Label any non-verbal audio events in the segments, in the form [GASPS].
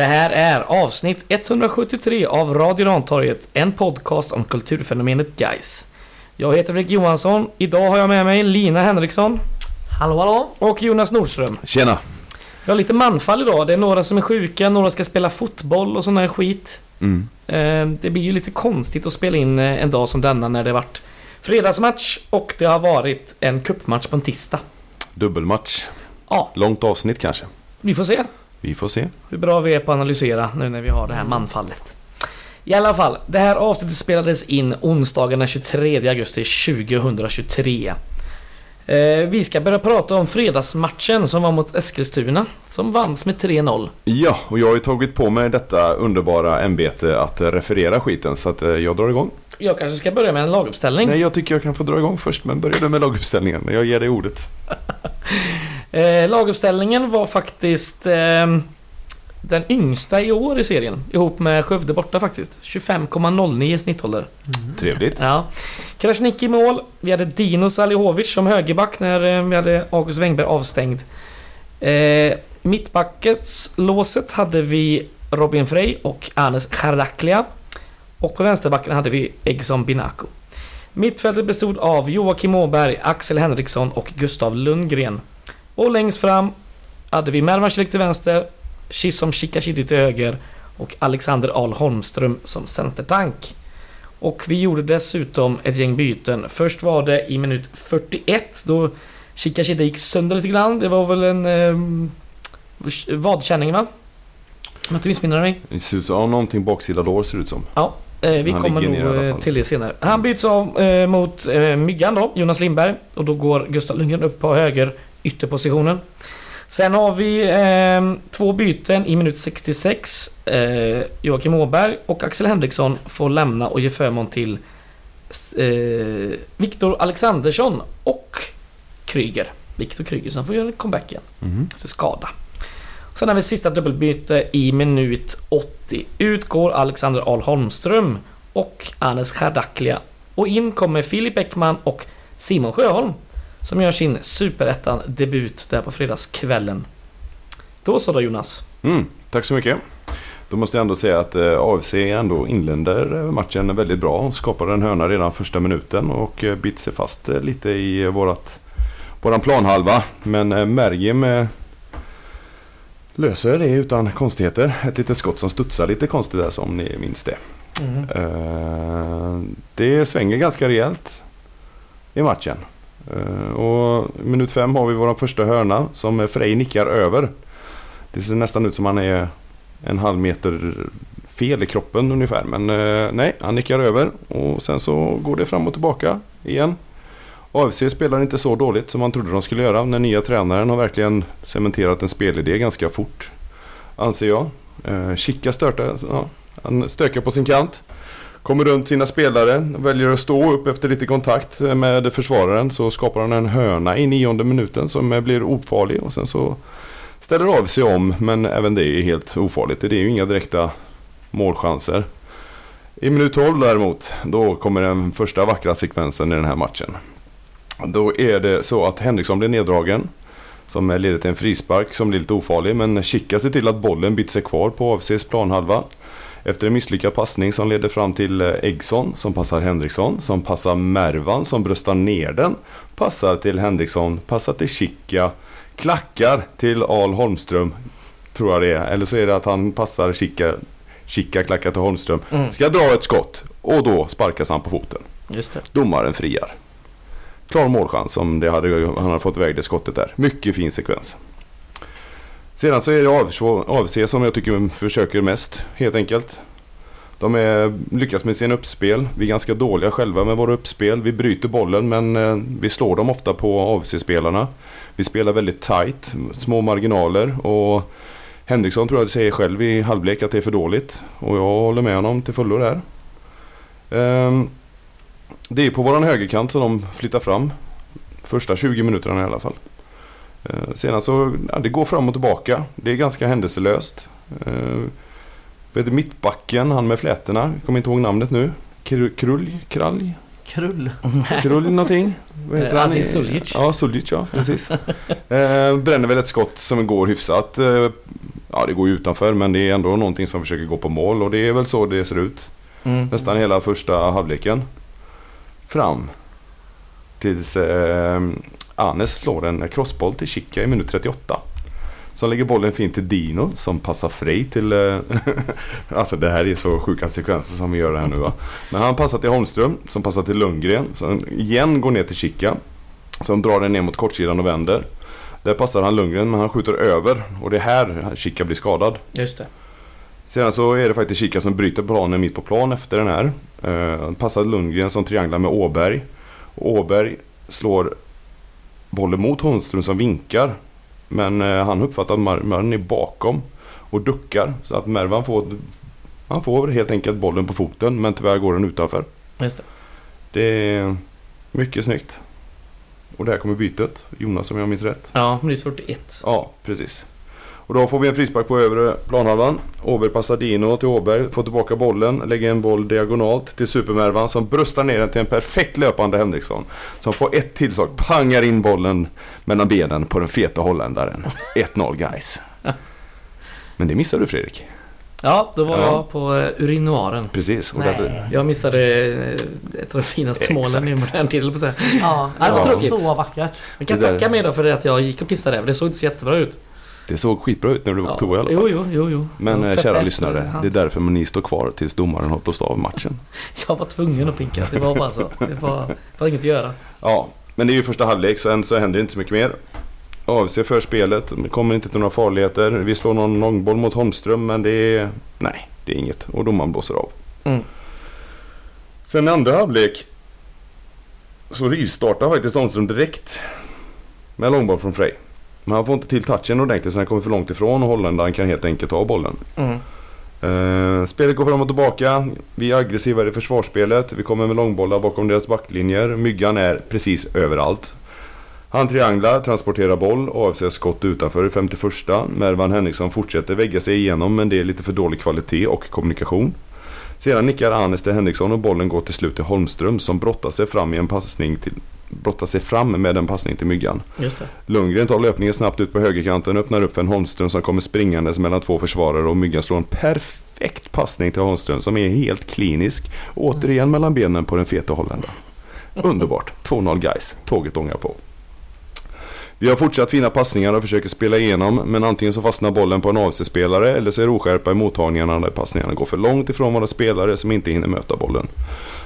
Det här är avsnitt 173 av Radio Rantorget, en podcast om kulturfenomenet Guys. Jag heter Fredrik Johansson. Idag har jag med mig Lina Henriksson Hallå hallå! och Jonas Nordström. Tjena! Vi har lite manfall idag. Det är några som är sjuka, några ska spela fotboll och sån här skit. Mm. Eh, Det blir ju lite konstigt att spela in eh, en dag som denna när det varit fredagsmatch och det har varit en cupmatch på en tisdag. Dubbelmatch. Ja, Långt avsnitt kanske. vi får se. Vi får se. hur bra vi är på att analysera nu när vi har det här manfallet. I alla fall, det här avsnittet spelades in onsdagen den 23 augusti 2023. Eh, vi ska börja prata om fredagsmatchen som var mot Eskilstuna, som vanns med 3-0. Ja, och jag har ju tagit på mig detta underbara ämbete att referera skiten så att eh, jag drar igång. Jag kanske ska börja med en laguppställning. Nej, jag tycker jag kan få dra igång först, men börja du med laguppställningen. Jag ger dig ordet. [LAUGHS] Eh, laguppställningen var faktiskt eh, den yngsta i år i serien, ihop med Skövde borta faktiskt. 25,09 snittålder. Trevligt. Ja. Krasniqi i mål. Vi hade Dino Salihovic som högerback när eh, vi hade August Wengberg avstängd. Eh, mittbackets låset hade vi Robin Frey och Anes Chardaklia. Och på vänsterbacken hade vi Egson Binaco. Mittfältet bestod av Joakim Åberg, Axel Henriksson och Gustav Lundgren. Och längst fram hade vi Mervan Celik till vänster, Chisom Chikashidi till höger och Alexander Ahl Holmström som centertank. Och vi gjorde dessutom ett gäng byten. Först var det i minut 41 då Chikashida gick sönder lite grann. Det var väl en eh, vadkänning va? Om jag inte missminner mig. Det ser ut som, ja, någonting baksida lår ser det ut som. Ja, eh, vi Han kommer nog eh, till det senare. Han byts av eh, mot eh, Myggan då, Jonas Lindberg. Och då går Gustav Lundgren upp på höger ytterpositionen. Sen har vi eh, två byten i minut 66. Eh, Joakim Åberg och Axel Henriksson får lämna och ge förmån till eh, Viktor Alexandersson och Kryger. Viktor Kryger som får göra comeback igen Mhm. efter skada. Sen har vi sista dubbelbyte i minut 80. Utgår Alexander Ahl Holmström och Anes Chardaklia. Och in kommer Filip Bäckman och Simon Sjöholm. Som gör sin superettan-debut där på fredagskvällen. Då så då Jonas. Mm, tack så mycket. Då måste jag ändå säga att eh, AFC ändå inländer eh, matchen väldigt bra. Skapade en hörna redan första minuten och eh, bit sig fast lite i vårat, våran planhalva. Men Mergim löser det utan konstigheter. Ett litet skott som studsar lite konstigt där som ni minns det. Eh, det svänger ganska rejält i matchen. Eh, och minut fem har vi vår första hörna som Frej nickar över. Det ser nästan ut som han är en halv meter fel i kroppen ungefär. Men eh, nej, han nickar över och sen så går det fram och tillbaka igen. AFC spelar inte så dåligt som man trodde de skulle göra. Den nya tränaren har verkligen cementerat en spelidé ganska fort. Anser jag. Eh, Chica störtar, ja, han stökar på sin kant. Kommer runt sina spelare, väljer att stå upp efter lite kontakt med försvararen. Så skapar han en hörna i nionde minuten som blir ofarlig. Och sen så ställer av sig om, men även det är helt ofarligt. Det är ju inga direkta målchanser. I minut 12 däremot, då kommer den första vackra sekvensen i den här matchen. Då är det så att Henriksson blir neddragen. Som leder till en frispark som blir lite ofarlig. Men Chica ser till att bollen byter sig kvar på AFCs planhalva. Efter en misslyckad passning som leder fram till eh, Eggson som passar Henriksson. Som passar Mervan som bröstar ner den. Passar till Henriksson, passar till Chica. Klackar till Al Holmström. Tror jag det är. Eller så är det att han passar Chica. Chica klackar till Holmström. Mm. Ska dra ett skott. Och då sparkas han på foten. Just det. Domaren friar. Klar målchans om det hade, han hade fått iväg det skottet där. Mycket fin sekvens. Sedan så är det AFC, som jag tycker försöker mest helt enkelt. De är, lyckas med sin uppspel. Vi är ganska dåliga själva med våra uppspel. Vi bryter bollen men eh, vi slår dem ofta på AFC-spelarna. Vi spelar väldigt tight, små marginaler och Henriksson tror jag säger själv i halvlek att det är för dåligt. Och jag håller med honom till fullo där. Ehm, det är på våran högerkant som de flyttar fram. Första 20 minuterna i alla fall. Eh, sedan så, ja, det går fram och tillbaka. Det är ganska händelselöst. Eh, vet du, mittbacken, han med flätorna, kommer inte ihåg namnet nu. Kru- Krulj? Kralj? Krull. Krulj [LAUGHS] någonting? Vad heter han? Adil Suljic. Ja, Suljic ja, precis. eh, bränner väl ett skott som går hyfsat Ja, det går ju utanför men det är ändå någonting som försöker gå på mål och det är väl så det ser ut. Mm. Nästan hela första halvleken. Fram. Tills eh, Anes slår en crossboll till Chica i minut 38. Som lägger bollen fint till Dino som passar Frej till... Eh, [LAUGHS] alltså det här är så sjuka sekvenser som vi gör här nu va. Men han passar till Holmström som passar till Lundgren. Som igen går ner till Chica. Som drar den ner mot kortsidan och vänder. Där passar han Lundgren men han skjuter över. Och det är här Chica blir skadad. Just det. Sedan så är det faktiskt Chica som bryter planen mitt på plan efter den här. Eh, passar Lundgren som trianglar med Åberg. Och Åberg slår bollen mot Holmström som vinkar. Men eh, han uppfattar att Mervan är bakom och duckar. Så att Mervan får, han får helt enkelt bollen på foten men tyvärr går den utanför. Just det. Det är mycket snyggt. Och där kommer bytet. Jonas om jag minns rätt. Ja, minut 41. Ja, precis. Och då får vi en frispark på övre planhalvan. Åberg passar Dino till Åberg, får tillbaka bollen, lägger en boll diagonalt till Supermervan som bröstar ner den till en perfekt löpande Henriksson. Som på ett tillslag pangar in bollen mellan benen på den feta holländaren. 1-0 guys. Men det missade du Fredrik. Ja, då var Ja. jag på uh, urinoaren. Precis. Och Nej. därför, Jag missade eh, ett av de finaste Exakt. målen i modern tid, på säga. Ja, Ja, det var var tråkigt. så vackert. Jag kan Det där- tacka mig då för det att jag gick och pissade där, det såg inte så jättebra ut. Det såg skitbra ut när du var på toa i alla fall. Jo, jo, jo, jo. Men Jag eh, kära lyssnare, efterhand. det är därför ni står kvar tills domaren har blåst av matchen. [LAUGHS] Jag var tvungen att pinka, det var bara så. Det var, var inget att göra. Ja, men det är ju första halvlek så än så händer det inte så mycket mer. AFC för spelet, kommer inte till några farligheter. Vi slår någon långboll mot Holmström men det är... Nej, det är inget. Och domaren blåser av. Mm. Sen i andra halvlek så rivstartar faktiskt Holmström direkt med långboll från Frej. Men han får inte till touchen ordentligt så han kommer för långt ifrån och holländaren kan helt enkelt ta bollen. Mm. Eh, spelet går fram och tillbaka. Vi är aggressivare i försvarsspelet. Vi kommer med långbollar bakom deras backlinjer. Myggan är precis överallt. Han trianglar, transporterar boll, AFC skott utanför i 51. Mervan Henriksson fortsätter vägga sig igenom men det är lite för dålig kvalitet och kommunikation. Sedan nickar Anes till Henriksson och bollen går till slut till Holmström som brottar sig fram, i en passning till, brottar sig fram med en passning till Myggan. Lundgren tar löpningen snabbt ut på högerkanten och öppnar upp för en Holmström som kommer springandes mellan två försvarare och Myggan slår en perfekt passning till Holmström som är helt klinisk. Återigen mellan benen på den feta holländaren. [LAUGHS] Underbart. 2-0 guys. Tåget ångar på. Vi har fortsatt fina passningar och försöker spela igenom men antingen så fastnar bollen på en AFC-spelare eller så är det oskärpa i mottagningarna där passningarna går för långt ifrån våra spelare som inte hinner möta bollen.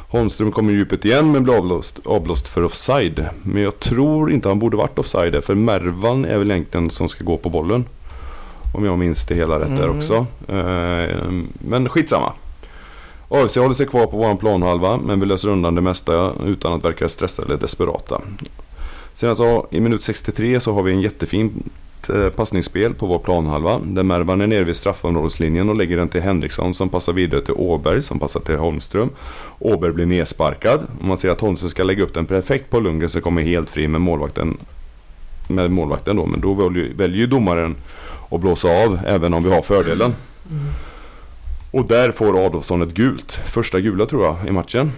Holmström kommer i djupet igen men blir avblåst, avblåst för offside. Men jag tror inte han borde varit offside där, för Mervan är väl egentligen som ska gå på bollen. Om jag minns det hela rätt där Mm. också. Eh, men skitsamma. AFC håller sig kvar på våran planhalva men vi löser undan det mesta utan att verka stressade eller desperata. Sen så i minut 63 så har vi en jättefin eh, passningsspel på vår planhalva. Där Mervan är nere vid straffområdeslinjen och lägger den till Henriksson som passar vidare till Åberg som passar till Holmström. Åberg blir nedsparkad. Och man ser att Holmström ska lägga upp den perfekt på Lundgren som kommer helt fri med målvakten. Med målvakten då, men då väljer, ju domaren att blåsa av även om vi har fördelen. Och där får Adolfsson ett gult. Första gula tror jag i matchen.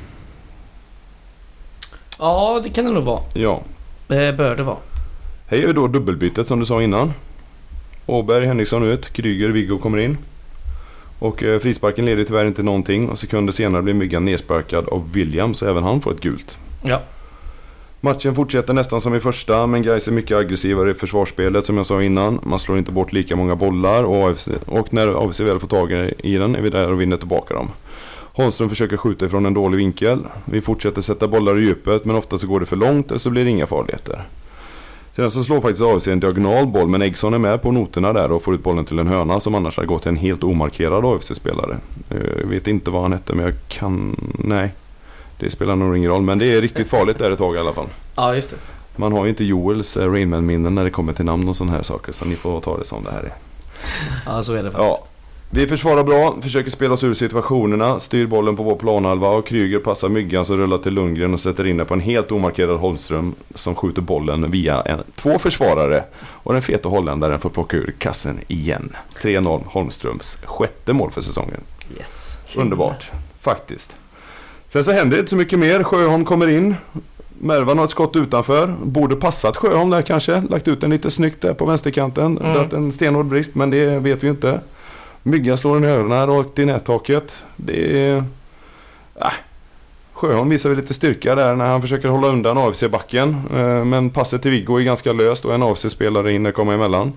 Ja, det kan det nog vara. Ja, Eh, bör det vara. Här gör vi då dubbelbytet som du sa innan. Åberg, Henriksson ut, Kryger, Viggo kommer in. Och eh, frisparken leder tyvärr inte någonting och sekunder senare blir Myggan nedsparkad av William så även han får ett gult. Ja. Matchen fortsätter nästan som i första men Gais är mycket aggressivare i försvarsspelet som jag sa innan. Man slår inte bort lika många bollar och, AFC, och när AFC väl får tag i den är vi där och vinner tillbaka dem. Holmström försöker skjuta ifrån en dålig vinkel. Vi fortsätter sätta bollar i djupet men ofta så går det för långt eller så blir det inga farligheter. Sedan så slår faktiskt AFC en diagonal boll men Eggson är med på noterna där och får ut bollen till en hörna som annars hade gått till en helt omarkerad AFC-spelare. Eh, Jag vet inte vad han hette men jag kan... Nej. Det spelar nog ingen roll men det är riktigt farligt där ett tag i alla fall. Ja, just det. Man har ju inte Joels eh, Rainman-minnen när det kommer till namn och sådana här saker så ni får ta det som det här är. Ja, så är det faktiskt. Ja. Vi försvarar bra, försöker spela oss ur situationerna, styr bollen på vår planhalva och Kryger passar myggan som rullar till Lundgren och sätter in den på en helt omarkerad Holmström som skjuter bollen via en, två försvarare och den feta holländaren får plocka ur kassen igen. 3-0 Holmströms sjätte mål för säsongen. Yes. Underbart, faktiskt. Sen så händer det inte så mycket mer. Sjöholm kommer in. Mervan har ett skott utanför. Borde passat Sjöholm där kanske. Lagt ut den lite snyggt där på vänsterkanten. Mm. Dragit en stenhård brist men det vet vi inte. Myggan slår den i öronen rakt i nättaket. Det är... Äh. Sjöholm visar väl lite styrka där när han försöker hålla undan AFC-backen. Eh, Men passet till Viggo är ganska löst och en AFC-spelare hinner komma emellan.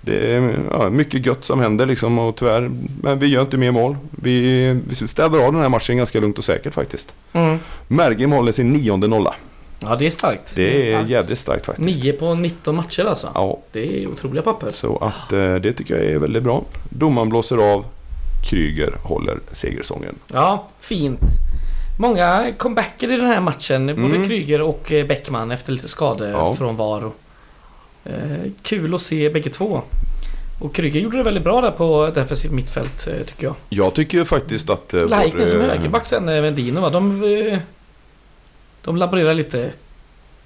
Det är ja, mycket gött som händer liksom och tyvärr, men vi gör inte mer mål. Vi, vi städar av den här matchen ganska lugnt och säkert faktiskt. Mm. Mergim håller sin nionde nolla. Ja, det är starkt. Det Det är starkt. jävligt starkt faktiskt. 9 på 19 matcher alltså. Ja, Det är otroliga papper. så att eh, det tycker jag är väldigt bra. Domaren blåser av. Kryger håller segersången. Ja, fint. Många comebacker i den här matchen. Både Mm. Kryger och eh, Bäckman efter lite skador Ja. från Varo. Eh, kul att se bägge två. Och Kryger gjorde det väldigt bra där på defensivt mittfält tycker jag. Jag tycker faktiskt att... eh, Laiknen som högerback sen eh, med Dino va? De, eh, de laborerar lite.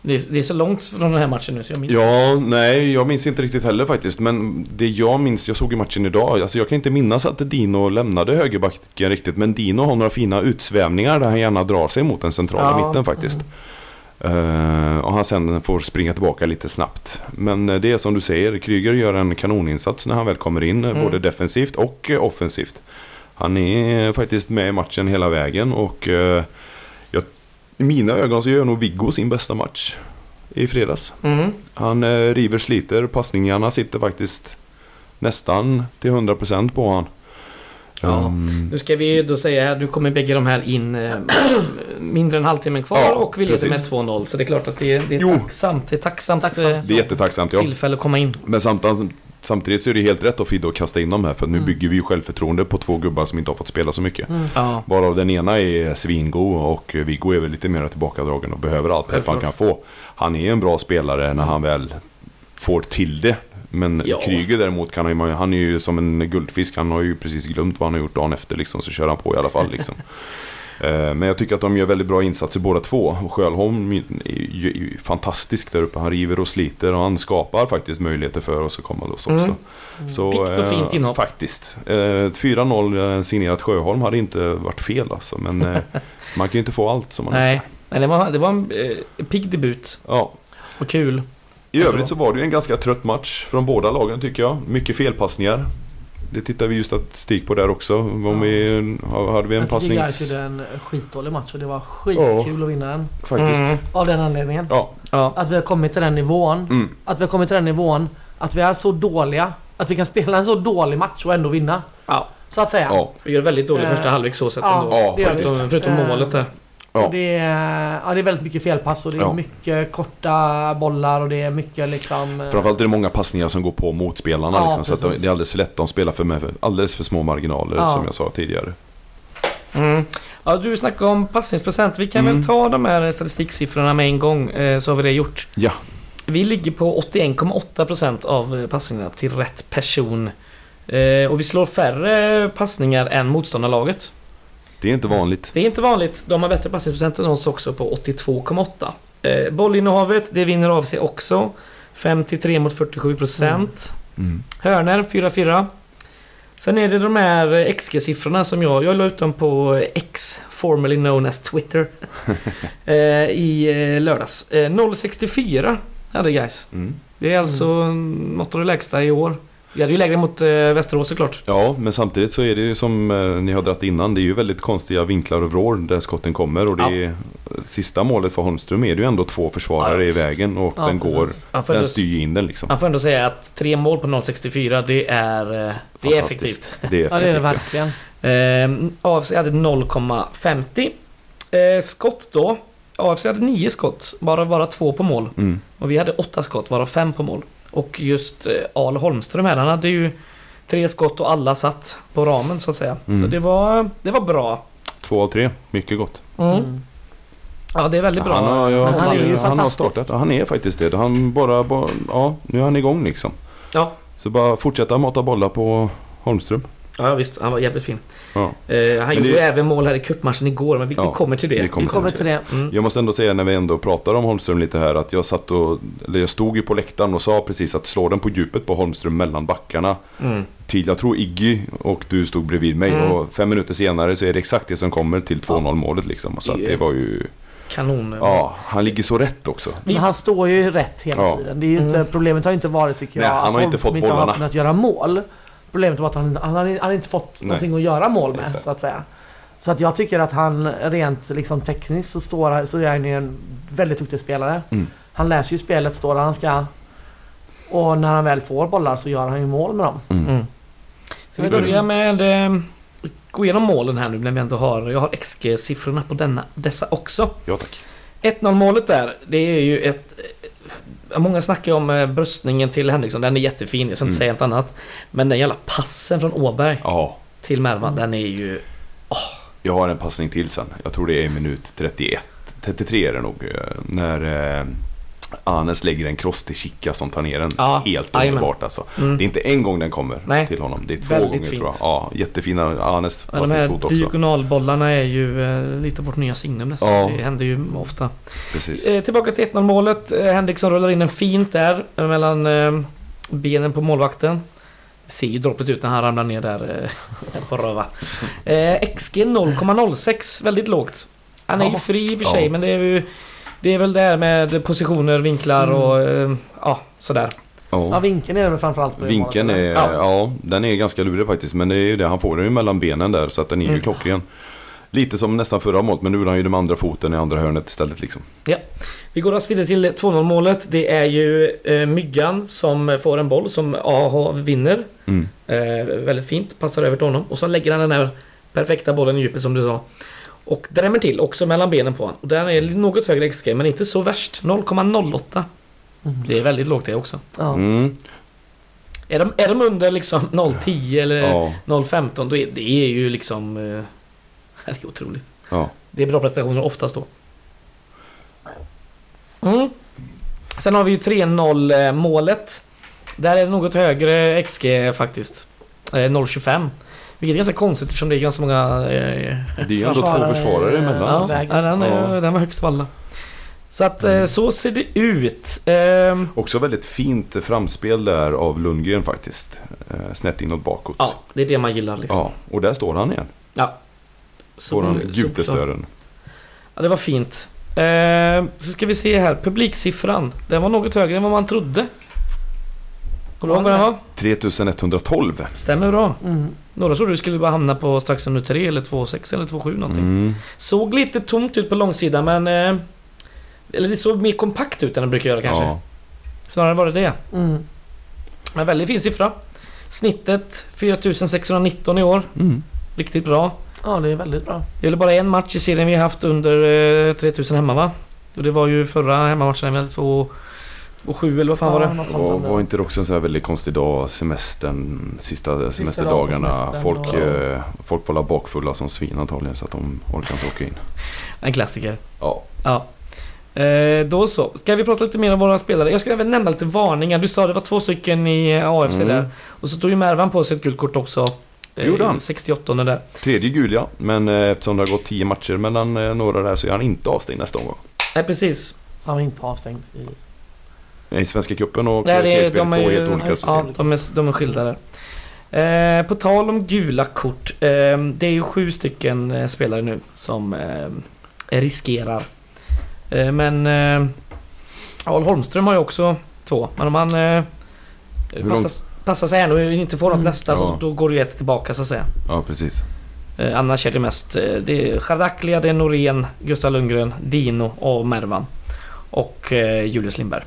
Det är, så långt från den här matchen nu så jag minns Ja, nej, jag minns inte riktigt heller faktiskt. Men det jag minns, jag såg i matchen idag. Alltså jag kan inte minnas att Dino lämnade högerbacken riktigt. Men Dino har några fina utsvävningar där han gärna drar sig mot den centrala Ja. mitten faktiskt. Eh, och han sen får springa tillbaka lite snabbt. Men eh, det är som du säger, Kryger gör en kanoninsats när han väl kommer in. eh, Mm. Både defensivt och offensivt. Han är faktiskt med i matchen hela vägen och i mina ögon så gör nog Viggo sin bästa match i fredags. Mm. Han eh, river, sliter, passningarna sitter faktiskt nästan till 100% på han. Ja. Ehm, Nu ska vi då säga här, nu kommer bägge de här in eh, [CLEARS THROAT] mindre än halvtimmen kvar Ja, och vi leder med precis. 2-0. Så det är klart att det är, det är Jo. tacksamt. Det är tacksamt, Tacksamt. eh, det är jättetacksamt ja. tillfälle att komma in. Men samtidigt, samtidigt så är det helt rätt av Fidde att kasta in dem här för att nu Mm. bygger vi ju självförtroende på två gubbar som inte har fått spela så mycket. Mm. Ja. Varav den ena är svingod och Viggo är väl lite mer tillbakadragen och behöver allt pepp han kan få. Han är en bra spelare när han väl får till det. Men Ja. Kryger däremot kan han, han är ju som en guldfisk. Han har ju precis glömt vad han har gjort dagen efter liksom. Så kör han på i alla fall liksom. [LAUGHS] Eh, Men jag tycker att de gör väldigt bra insatser båda två. Och Sjöholm är ju, fantastisk där uppe. Han river och sliter och han skapar faktiskt möjligheter för oss att komma loss också. Mm. Så, Pikt och fint eh, inhopp. Faktiskt. Eh, 4-0 eh, signerat Sjöholm hade inte varit fel alltså. Men [LAUGHS] man kan ju inte få allt som man Nej, önskar. Nej det, var, det var en eh, pigg debut. Ja. Och kul. I Ja, övrigt så var det ju en ganska trött match från båda lagen tycker jag. Mycket felpassningar. Det tittar vi ju statistik på där också. Om vi, hade vi en Jag tycker passnings... gjorde en skitdålig match och det var skitkul att vinna den. Faktiskt. Mm. Av den anledningen. Ja. Ja. Att vi har kommit till den nivån. Mm. Att vi har kommit till den nivån. Att vi är så dåliga. Att vi kan spela en så dålig match och ändå vinna. Ja. Så att säga. Ja. Vi gör väldigt dålig Eh, första halvlek så sett ja. ändå. Ja. Förutom, förutom Eh, målet där. Ja. Och det, är, ja, det är väldigt mycket felpass och det är Ja. mycket korta bollar och det är mycket liksom... eh, Framförallt är det många passningar som går på motspelarna. Ja, liksom, så det är alldeles för lätt. De spelar för med alldeles för små marginaler Ja. som jag sa tidigare. Mm. Ja, du snackade om passningsprocent. Vi kan Mm. väl ta de här statistiksiffrorna med en gång eh, så har vi det gjort. Ja. Vi ligger på 81,8% av eh, passningarna till rätt person. Och vi slår färre passningar än motståndarlaget. Det är inte vanligt. Det är inte vanligt. De har bättre passningsprocent än oss också på 82,8. Eh, bollinnehavet, det vinner av sig också. 53 mot 47%. Mm. Hörner 4-4. Sen är det de här XG-siffrorna som jag... Jag la ut dem på X, formerly known as Twitter. [LAUGHS] eh, I eh, lördags. Eh, 0,64 hade guys. Mm. Det är alltså mm. något av det lägsta i år. Vi hade ju lägre mot eh, Västerås såklart. Ja, men samtidigt så är det ju som eh, ni har dratt innan. Det är ju väldigt konstiga vinklar och vrår där skotten kommer. Och det Ja. är, sista målet för Holmström är det ju ändå två försvarare Ja, i vägen och Ja, den går... Den styr in den liksom. man får ändå säga att tre mål på 0,64 det är, eh, det är effektivt. Det är [LAUGHS] Ja det är det effektivt. verkligen. Eh, AFC hade 0,50. Eh, skott då. AFC hade 9 skott, bara, bara två på mål. Mm. Och vi hade 8 skott, varav 5 på mål. Och just eh, Al Holmström här, han hade ju tre skott och alla satt på ramen så att säga. Mm. Så det var, det var bra. Två av tre, mycket gott. Mm. Mm. Ja, det är väldigt bra. Han har, ja, han han, är ju han har startat. Han är faktiskt det. Han bara, bara, ja, nu är han igång liksom. Ja. Så bara fortsätta mata bollar på Holmström. Ja visst, han var jävligt fin. Ja. Eh, han Men gjorde det- även mål här i cupmatchen igår, men vi, Ja, vi kommer till det. vi kommer Vi kommer till det. Mm. Jag måste ändå säga när vi ändå pratar om Holmström lite här att jag satt och, eller jag stod ju på läktaren och sa precis att slå den på djupet på Holmström mellan backarna Mm. till, jag tror Iggy och du stod bredvid mig Mm. och fem minuter senare så är det exakt det som kommer till 2-0 målet liksom. Så att det var ju kanon. Ja, han ligger så rätt också. Men han står ju rätt hela Ja. tiden. Det är ju inte, Mm. Problemet har ju inte varit tycker jag Nej, han att har inte Holmström fått inte har kunnat göra mål. Problemet var att han, han, har- han har inte fått Nej. någonting att göra mål med Exakt. så att säga. Så att jag tycker att han rent liksom tekniskt så, står, så är han ju en väldigt duktig spelare. Mm. Han läser ju spelet, står där han ska. Och när han väl får bollar så gör han ju mål med dem. Mm. Mm. Ska vi börja med... Eh, gå igenom målen här nu när vi ändå har... Jag har XG-siffrorna på denna, dessa också. Ja tack. 1-0 målet där, det är ju ett... Många snackar om eh, bröstningen till Henriksson, den är jättefin, jag ska inte Mm. säga något annat. Men den jävla passen från Åberg Ja, till Mervan, den är ju... jag har en passning till sen. Jag tror det är minut 31. 33 är det nog. eh, När eh, Anes lägger en cross till Chica som tar ner den. Ja, Helt underbart alltså. Mm. Det är inte en gång den kommer Nej. till honom. Det är två gånger fint. tror jag. Ja, jättefina. Anes Ja, de här passningsfot också. diagonalbollarna är ju eh, lite vårt nya signum nästan. Ja. Det händer ju ofta. Precis. Eh, tillbaka till 1-0 målet. Eh, Henriksson rullar in en fint där mellan eh, benen på målvakten. Det ser ju droppet ut när han ramlar ner där eh, [LAUGHS] på röva. Eh, XG 0,06. Väldigt lågt. Han är ju Ja. fri i och för sig men det är ju... Det är väl där med positioner, vinklar Mm. och eh, ja, sådär. Ja, Ja. vinkeln är det väl framförallt det Vinkeln är? Ja. ja. den är ganska lurig faktiskt. Men det är ju det, han får den ju mellan benen där så att den är ju Mm. klockren. Lite som nästan förra målet men nu är han ju den andra foten i andra hörnet istället liksom. Vi går raskt vidare till 2-0 målet. Det är ju eh, Myggan som får en boll som AH vinner. Mm. Eh, väldigt fint, passar över till honom. Och så lägger han den här perfekta bollen i djupet som du sa. Och drämmer till också mellan benen på honom. Och den är något högre XG men inte så värst. 0,08. Mm. Det är väldigt lågt det också. Ja. Mm. Är de, är de under liksom [LAUGHS] 0,10 eller Ja, 0,15 då är det är ju liksom... Eh, [LAUGHS] det är otroligt. ja. Det är bra prestationer oftast då. Mm. Sen har vi ju 3-0 eh, målet. Där är det något högre XG faktiskt. Eh, 0,25. Vilket är ganska konstigt eftersom det är ganska många... Eh, Det är ju ändå två Försvarare, emellan. ja. ja, alltså. den, är, Ja. den var högst av alla. Så att eh, Mm. så ser det ut. Ehm, Också väldigt fint framspel där av Lundgren faktiskt. Eh, snett inåt bakåt. ja, det är det man gillar liksom. Ja, och där står han igen. Ja. Så- Gutestören. Ja, det var fint. Eh, så ska vi se här. Publiksiffran. Den var något högre än vad man trodde. Kommer du ihåg vad den var? 3112. Stämmer bra. Mm. Några trodde du skulle bara hamna på strax under 3 eller 2,6 eller 2,7 någonting. Mm. Såg lite tomt ut på långsidan men... Eh, eller det såg mer kompakt ut än det brukar göra kanske. Ja. Snarare var det det. Mm. Men väldigt fin siffra. Snittet 4619 i år. Mm. Riktigt bra. ja, det är väldigt bra. Det är väl bara en match i serien vi har haft under eh, 3000 hemma va? Och det var ju förra hemmamatchen, vi hade 2 2-7 eller vad fan var Ja, det? något sånt Och hände. var inte det också en sån här väldigt konstig dag, semestern, sista semesterdagarna. folk, och- eh, folk var la bakfulla som svin antagligen så att de orkar inte åka in. [LAUGHS] En klassiker. Ja. Ja. Eh, då så. Ska vi prata lite mer om våra spelare? Jag ska även nämna lite varningar. Du sa det var två stycken i AFC Mm. där. Och så tog ju Mervan på sig ett gult kort också. Eh, Gjorde han? 68 där. Tredje gul ja, men eh, eftersom det har gått tio matcher mellan eh, några där så är han inte avstängd nästa omgång. Nej precis. Han var inte avstängd. I... I Svenska cupen och seriespelet, de är två helt olika ja, system. de är, de är skilda där. Eh, på tal om gula kort. Eh, det är ju sju stycken eh, spelare nu som eh, riskerar. Eh, men eh, ja, Holmström har ju också två. Men om han eh, passar, passar sig här och inte får något Mm. nästa så Ja. då går det ju ett tillbaka så att säga. Ja, precis. Eh, annars är det mest eh, det är Chardaklia, det är Norén, Gustav Lundgren, Dino och Mervan. Och eh, Julius Lindberg.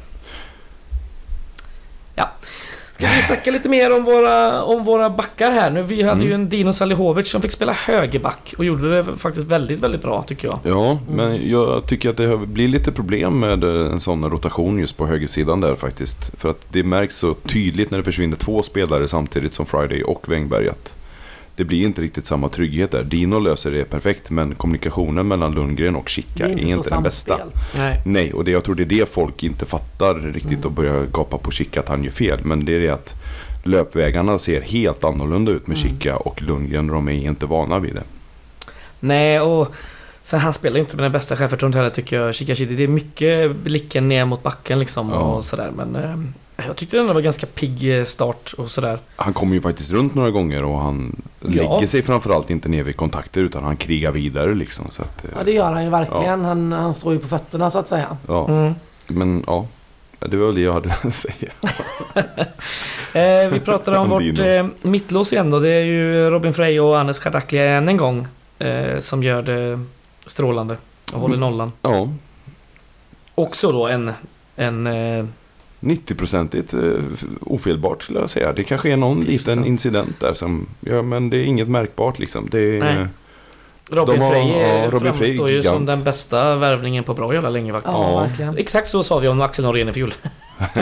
Ska vi snacka lite mer om våra, om våra backar här nu? Vi hade Mm. ju en Dino Salihovic som fick spela högerback och gjorde det faktiskt väldigt, väldigt bra tycker jag. Ja, men jag tycker att det blir lite problem med eh, en sån rotation just på högersidan där faktiskt. För att det märks så tydligt när det försvinner två spelare samtidigt som Friday och Wängberg att det blir inte riktigt samma trygghet där. Dino löser det perfekt men kommunikationen mellan Lundgren och Chica är inte, så den bästa. Nej. Nej, och det, jag tror det är det folk inte fattar riktigt och börjar gapa på Chica att han gör fel. Men det är det att löpvägarna ser helt annorlunda ut med Mm. Chica och Lundgren de är inte vana vid det. Nej, och sen han spelar ju inte med den bästa självförtroendet heller tycker jag, Chikashidi. Det är mycket blicken ner mot backen liksom Ja. och sådär. Men eh, Jag tyckte den var ganska pigg eh, start och sådär. Han kommer ju faktiskt runt några gånger och han Ja. lägger sig framförallt inte ner vid kontakter utan han krigar vidare liksom. Så att, eh, Ja det gör han ju verkligen. Han, han står ju på fötterna så att säga. ja. Mm. Men ja, det var väl det jag hade att [LAUGHS] säga. [LAUGHS] Eh, vi pratar om vårt eh, mittlås igen då. Det är ju Robin Frey och Anders Kardakli än en gång. Eh, som gör det strålande. Och håller Mm. nollan. Ja, Också då en... en eh, 90-procentigt eh, ofelbart skulle jag säga. Det kanske är någon 10%. liten incident där som, ja men det är inget märkbart liksom. Det är, Nej. Robin har- Frey ja, eh, Robin framstår ju som den bästa värvningen på bra jävla länge faktiskt. Ja, Ja. Exakt så sa vi om Axel Norén i fjol. [LAUGHS]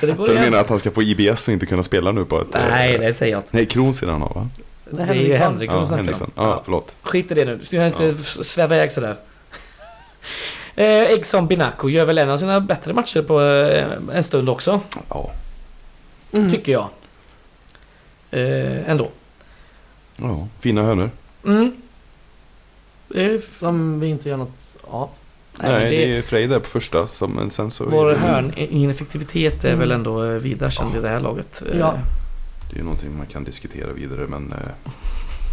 så det Så du menar att han ska få IBS och inte kunna spela nu på ett... eh, Nej, det säger jag inte. Nej, Kron ser han har va? Det är ju Henriksson Ja, snackar Henriksson. om. Ja, förlåt. Skit i det nu. Du ska inte sväva iväg sådär. Eh, Egson Binaco gör väl en av sina bättre matcher på eh, en stund också. Ja. Mm. Tycker jag. Eh, ändå. ja, fina hönor. Mm. Eh, Som vi inte gör något av. Nej, Nej, det... det- är Frej där på första. Som, men sen så vår är det, hörnineffektivitet är Mm. väl ändå eh, vida känd i det här laget. Eh, Ja. det är ju någonting man kan diskutera vidare men eh, Kan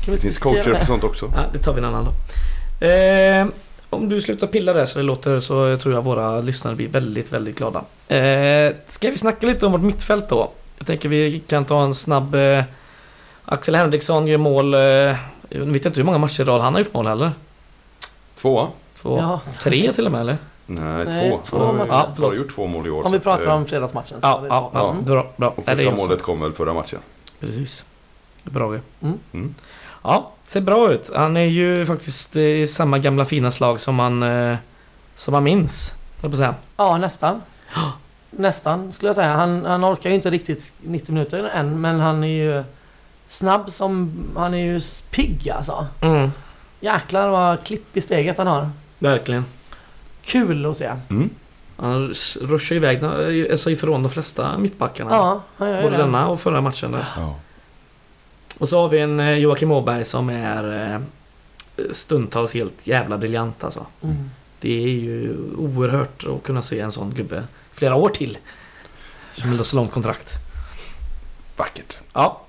det vi finns coacher det? för sånt också. Ja, det tar vi en annan då. Om du slutar pilla där så det låter så tror jag våra lyssnare blir väldigt, väldigt glada. Eh, ska vi snacka lite om vårt mittfält då? Jag tänker vi kan ta en snabb... Eh, Axel Henriksson gör mål... Eh, jag vet inte hur många matcher i rad han har gjort mål heller. Två? Två, Ja. Tre till och med eller? Nej, Nej, två. två Han har Ja, förlåt. gjort två mål i år. Om vi pratar att, eh, om fredagsmatchen. Ja, ja, bra. ja. Mm. Bra, bra. Och första målet kom väl förra matchen. Precis. Bra ju. Mm. Ja, ser bra ut. Han är ju faktiskt eh, i samma gamla fina slag som man, eh, som man minns. Jag på säga. Ja, nästan. [GASPS] Nästan skulle jag säga. Han, han orkar ju inte riktigt 90 minuter än men han är ju snabb som... Han är ju pigg alltså. Mm, Jäklar vad klipp i steget han har. verkligen. Kul att se. Mm. Han ruschar iväg eh, alltså ifrån de flesta mittbackarna. Ja, han gör ju Både det. denna och förra matchen där. Ja. Och så har vi en eh, Joakim Åberg som är eh, stundtals helt jävla briljant alltså. Mm. Det är ju oerhört att kunna se en sån gubbe flera år till. Som har så långt kontrakt. Vackert. Ja.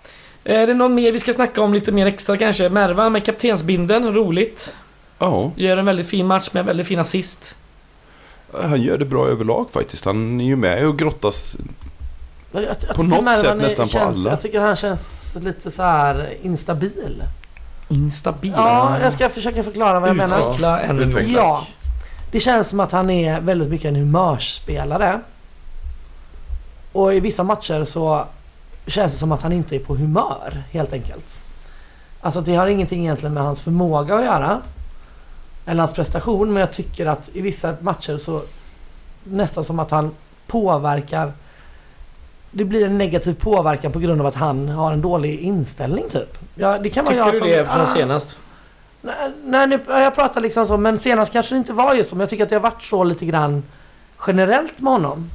Är det någon mer vi ska snacka om lite mer extra kanske? Merva med kaptensbinden, roligt. Ja, Gör en väldigt fin match med väldigt fin assist. han gör det bra överlag faktiskt. Han är ju med och grottas. Jag, jag, jag På tycker något sätt nästan på känns, alla. Jag tycker han känns lite så här instabil. Instabil. Ja, jag ska försöka förklara vad jag menar. Utveckla en. Utveckla. Ja. Det känns som att han är väldigt mycket en humörsspelare. Och i vissa matcher så känns det som att han inte är på humör helt enkelt. Alltså det har ingenting egentligen med hans förmåga att göra. Eller hans prestation. Men jag tycker att i vissa matcher så nästan som att han påverkar. Det blir en negativ påverkan på grund av att han har en dålig inställning typ. Ja, det kan vara Tycker jag du som, det från Ah. senast? Nej, nej, nu, jag pratar liksom så, men senast kanske det inte var just så. Men jag tycker att det har varit så lite grann generellt med honom.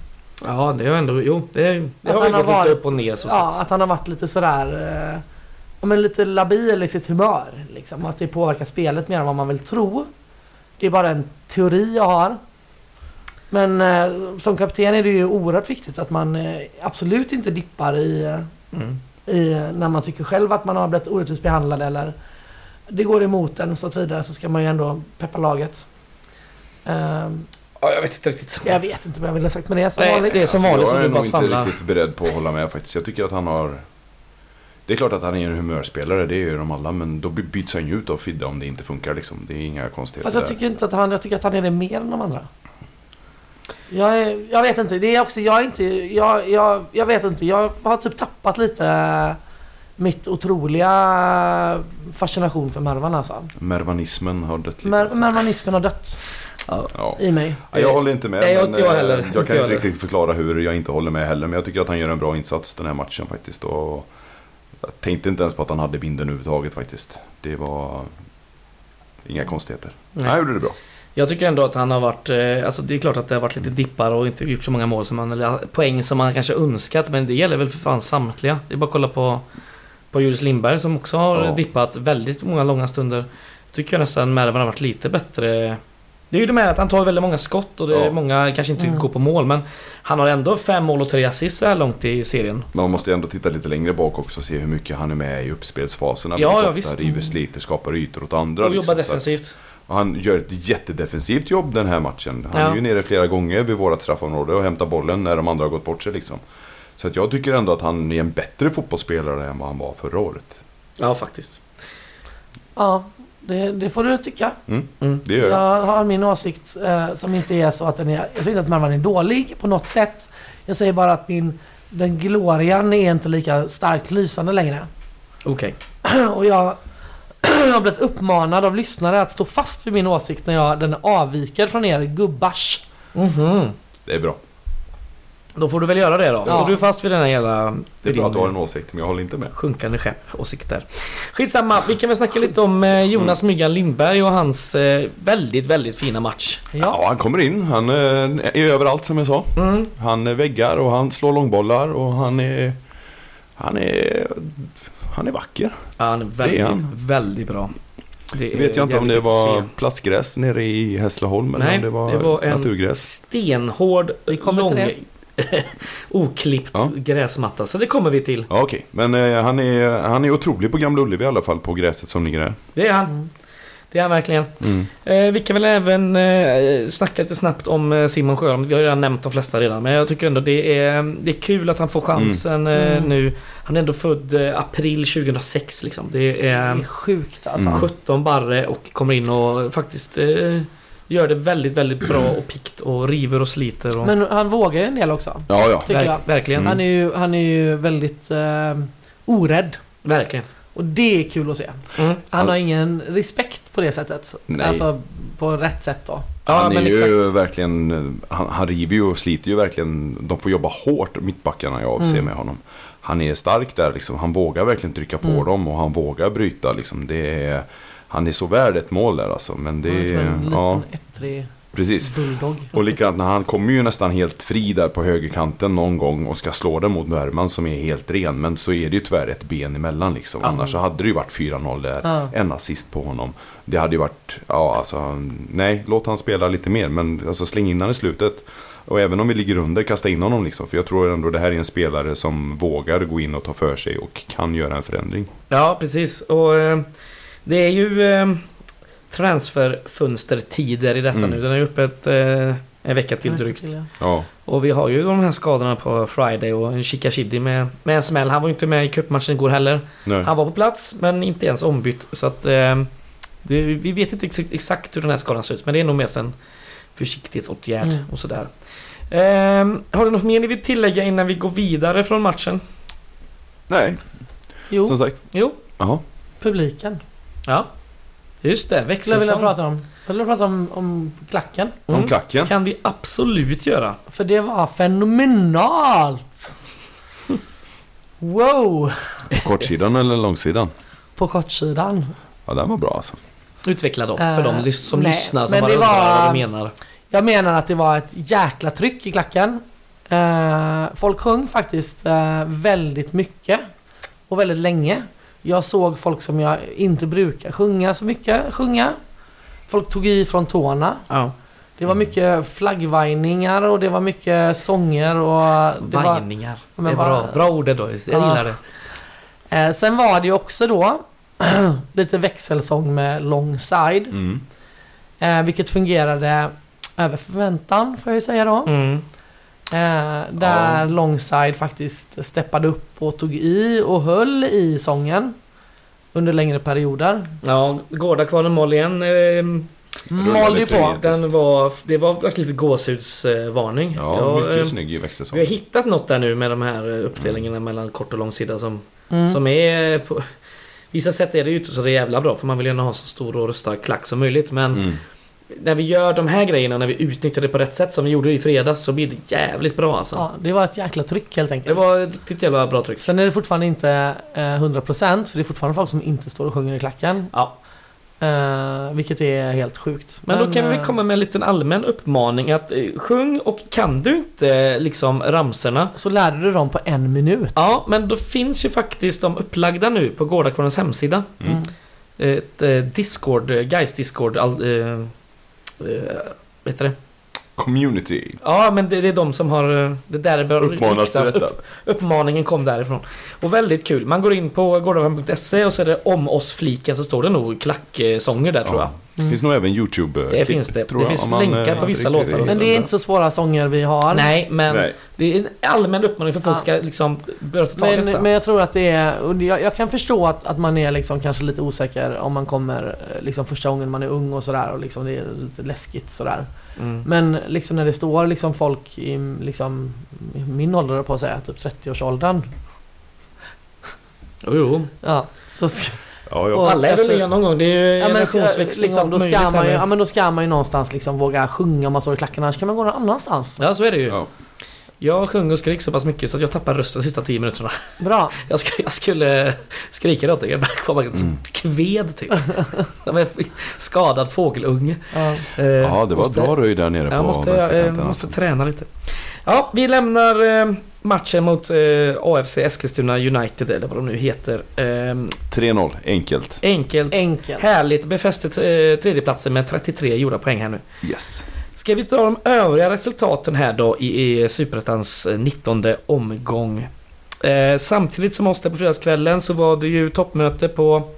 Ja, det har ändå... Jo, det, det har ju gått lite varit- upp och ner så Ja, sett. att han har varit lite sådär... Eh, men lite labil i sitt humör. Liksom. Att det påverkar spelet mer än vad man vill tro. Det är bara en teori jag har. Men eh, som kapten är det ju oerhört viktigt att man eh, absolut inte dippar i, eh, Mm. i när man tycker själv att man har blivit orättvist behandlad eller det går emot en och så vidare så ska man ju ändå peppa laget. Ehm, Ja, jag vet inte riktigt. jag vet inte vad jag ville ha sagt med det som Nej, vanligt. det är som vanligt jag som är nog inte svamlar. riktigt beredd på att hålla med faktiskt. Jag tycker att han har... Det är klart att han är en humörspelare, det är ju de alla. Men då by- byts han ju ut av Fidde om det inte funkar liksom. Det är inga konstigheter Fast jag där. tycker inte att han, jag tycker att han är det mer än de andra. Jag, är, jag vet inte, det är också, jag är inte, jag, jag, jag vet inte, jag har typ tappat lite eh, mitt otroliga fascination för Mervan alltså. Mervanismen har dött lite. Mer, alltså. Mervanismen har dött ja. i mig. Ja, jag håller inte med. Nej, men, inte jag eh, heller. Jag Inte kan inte heller. riktigt förklara hur jag inte håller med heller. Men jag tycker att han gör en bra insats den här matchen faktiskt. Och jag tänkte inte ens på att han hade binden överhuvudtaget faktiskt. Det var inga konstigheter. Nej. Han gjorde det bra. Jag tycker ändå att han har varit... Eh, alltså det är klart att det har varit lite dippar och inte gjort så många mål som man... Eller poäng som man kanske önskat. Men det gäller väl för fan samtliga. Det är bara att kolla på... På Julius Lindberg som också har Ja. dippat väldigt många långa stunder. Tycker jag nästan Mervan har varit lite bättre... Det är ju det med att han tar väldigt många skott och det är Ja. många kanske inte Mm. går på mål men han har ändå fem mål och tre assist så här långt i serien. Men man måste ju ändå titta lite längre bak också och se hur mycket han är med i uppspelsfaserna. Ja, ja, ofta visst. river, sliter, skapar ytor åt andra. Och jobbar liksom. Så att- defensivt. Och han gör ett jättedefensivt jobb den här matchen. Han Ja. är ju nere flera gånger vid vårat straffområde och hämtar bollen när de andra har gått bort sig liksom. Så att jag tycker ändå att han är en bättre fotbollsspelare än vad han var förra året. Ja, faktiskt. Ja, det, det får du tycka. Mm. Det gör jag. Jag har min åsikt eh, som inte är så att den är... Jag säger inte att Marwan är dålig på något sätt. Jag säger bara att min... Den glorian är inte lika starkt lysande längre. Okej. [CLEARS THROAT] Och jag, [CLEARS THROAT] jag har blivit uppmanad av lyssnare att stå fast vid min åsikt när jag, den avviker från er gubbars. Mhm. Det är bra. Då får du väl göra det då. Ja. Står du fast vid den här jävla... Det är bra att du har en åsikt, men jag håller inte med. Sjunkande skepp åsikter. Skitsamma, vi kan väl snacka lite om eh, Jonas Myggan Lindberg och hans eh, väldigt, väldigt fina match. Ja, Ja. han kommer in. Han eh, är överallt som jag sa. Mm. Han eh, väggar och han slår långbollar och han är... Han är... Han är vacker. Ja, han är Det väldigt, är han. väldigt bra. Det Jag vet jag inte om det var plastgräs nere i Hässleholm eller Nej, om det var, det var en- naturgräs. Stenhård, lång, [LAUGHS] oklippt Ja. gräsmatta. Så det kommer vi till. Ja, okej. Men eh, han, är, han är otrolig på Gamla Ullevi i alla fall, på gräset som ligger där. Det är han. Mm. Det är han verkligen. Mm. Eh, vi kan väl även eh, snacka lite snabbt om eh, Simon Sjöholm. Vi har ju redan nämnt de flesta redan. Men jag tycker ändå det är, det är kul att han får chansen eh, Mm. nu. Han är ändå född eh, april 2006 liksom. Det Det är är sjukt alltså. Mm. 17 barre och kommer in och faktiskt eh, gör det väldigt, väldigt bra och pikt och river och sliter. Och, Men han vågar ju en del också. Ja, ja. Tycker jag. verkligen. Mm. Han är ju, han är ju väldigt eh, orädd. Verkligen. Och det är kul att se. Mm. Han har ingen respekt på det sättet. Nej. Alltså på rätt sätt då. Ja, han är men ju exakt. verkligen, han, han river ju och sliter ju verkligen. De får jobba hårt, mittbackarna jag Mm. med honom. Han är stark där liksom. Han vågar verkligen trycka på Mm. dem och han vågar bryta liksom. Det är, han är så värd ett mål där alltså. Men det Han är som är, en liten ja, ettrig precis. bulldog. Och likadant när han kommer ju nästan helt fri där på högerkanten någon gång och ska slå den mot Värman som är helt ren. Men så är det ju tyvärr ett ben emellan liksom. Ja. Annars så hade det ju varit 4-0 där. Ja. En assist på honom. Det hade ju varit, ja alltså, nej, låt han spela lite mer. Men alltså släng in han i slutet. Och även om vi ligger under, kasta in honom liksom. För jag tror ändå det här är en spelare som vågar gå in och ta för sig och kan göra en förändring. Ja, precis. Och eh, det är ju eh, transferfönstertider i detta Mm. nu. Den är uppe ett, eh, en vecka till drygt. Ja, Och vi har ju de här skadorna på Friday och en Chikashidi med, med en smäll. Han var ju inte med i cupmatchen igår heller. nej. Han var på plats men inte ens ombytt. Så att eh, det, vi vet inte exakt, exakt hur den här skadan ser ut. Men det är nog mest en försiktighetsåtgärd Mm. och sådär. Eh, har du något mer ni vill tillägga innan vi går vidare från matchen? nej, Jo, som sagt. Jo? Jaha. publiken. Ja. Just det, Skulle jag vilja växelsång. prata om. Jag vill prata om, om klacken. Om Mm. klacken. kan vi absolut göra. För det var fenomenalt! Wow! På kortsidan eller långsidan? På kortsidan. Ja, den var bra alltså. Utveckla då, för Eh, de lys- som nej, lyssnar som bara det undrar var- vad du menar. Jag menar att det var ett jäkla tryck i klacken. Eh, folk sjöng faktiskt eh, väldigt mycket. Och väldigt länge. Jag såg folk som jag inte brukar sjunga så mycket sjunga. Folk tog i från tårna. Ja. Det var mycket flaggvajningar och det var mycket sånger och... Det var, Vajningar. Det Men är bra, bara- bra ord det då. Jag Ja. gillar det. eh, sen var det ju också då [CLEARS THROAT] lite växelsång med long side. Mm. Eh, vilket fungerade över förväntan får jag ju säga då. Mm. Eh, där Ja. Longside faktiskt steppade upp och tog i och höll i sången. Under längre perioder. Ja, Gårdakvarnen mal igen. Eh, Malde på. den var, det var faktiskt lite gåshudsvarning. Ja, Jag, mycket eh, snygg i vi växelsång. har hittat något där nu med de här eh, uppdelningarna mellan kort och lång sida som, Mm. som är på Vissa sätt är det ju inte så jävla bra för man vill gärna ha så stor och stark klack som möjligt men Mm. När vi gör de här grejerna, när vi utnyttjar det på rätt sätt som vi gjorde i fredags så blir det jävligt bra alltså. Ja, det var ett jäkla tryck helt Det enkelt. var ett riktigt jävla bra tryck. Sen är det fortfarande inte eh, 100% för det är fortfarande folk som inte står och sjunger i klacken. Ja. Eh, vilket är helt sjukt. Men, då kan vi eh, komma med en liten allmän uppmaning att eh, sjung och kan du inte eh, liksom ramserna Så lärde du dem på en minut. Ja, men då finns ju faktiskt de upplagda nu på Gårdakvarnens hemsida. Mm. Ett eh, Discord, Guys Discord all, Eh, vet du det? Community. Ja, men det, det är de som har... eh, Det där bör Uppmanas till detta. Upp, uppmaningen kom därifrån. Och väldigt kul. Man går in på gårdagen.se och så är det om oss-fliken så står det nog klacksånger där tror jag. Det finns nog även YouTube Mm. Det finns det. tror Det finns man, länkar eh, på vissa låtar Men det är inte så svåra sånger vi har. Nej, men Nej. det är en allmän uppmaning för att folk Ja. ska liksom börja ta tag Men, detta. men jag tror att det är, jag, jag kan förstå att, att man är liksom kanske lite osäker om man kommer eh, liksom första gången man är ung och sådär och liksom det är lite läskigt sådär. Mm. Men liksom när det står liksom folk i liksom min ålder på att säga, typ 30-årsåldern. Jo, jo. Ja, så ska, Ja, ja. Och- Alla är väl nya någon gång. Det är ju ja, men, generationsväxling liksom, då, ska man ju, här ja med. men då ska man ju någonstans liksom våga sjunga om man står i klackarna, annars kan man gå någon annanstans. Ja, så är det ju. Ja. Jag sjöng och skrek så pass mycket så att jag tappade rösten de sista 10 minuterna. Bra. [LAUGHS] Jag, sk jag skulle skrika någonting, jag bara var bara Mm. kved typ. Som en skadad fågelunge. Ja. Eh, ja, det var måste- bra röj där nere Jag på måste, jag, vänsterkanten. eh, måste alltså. träna lite. Ja, vi lämnar eh, matchen mot eh, AFC Eskilstuna United, eller vad de nu heter. Eh, 3-0, enkelt. enkelt, Enkelt. härligt, befäste eh, tredjeplatsen med 33 gjorda poäng här nu. Yes. Ska vi ta de övriga resultaten här då i, i Superettans eh, 19 omgång. Eh, samtidigt som oss där på fredagskvällen så var det ju toppmöte på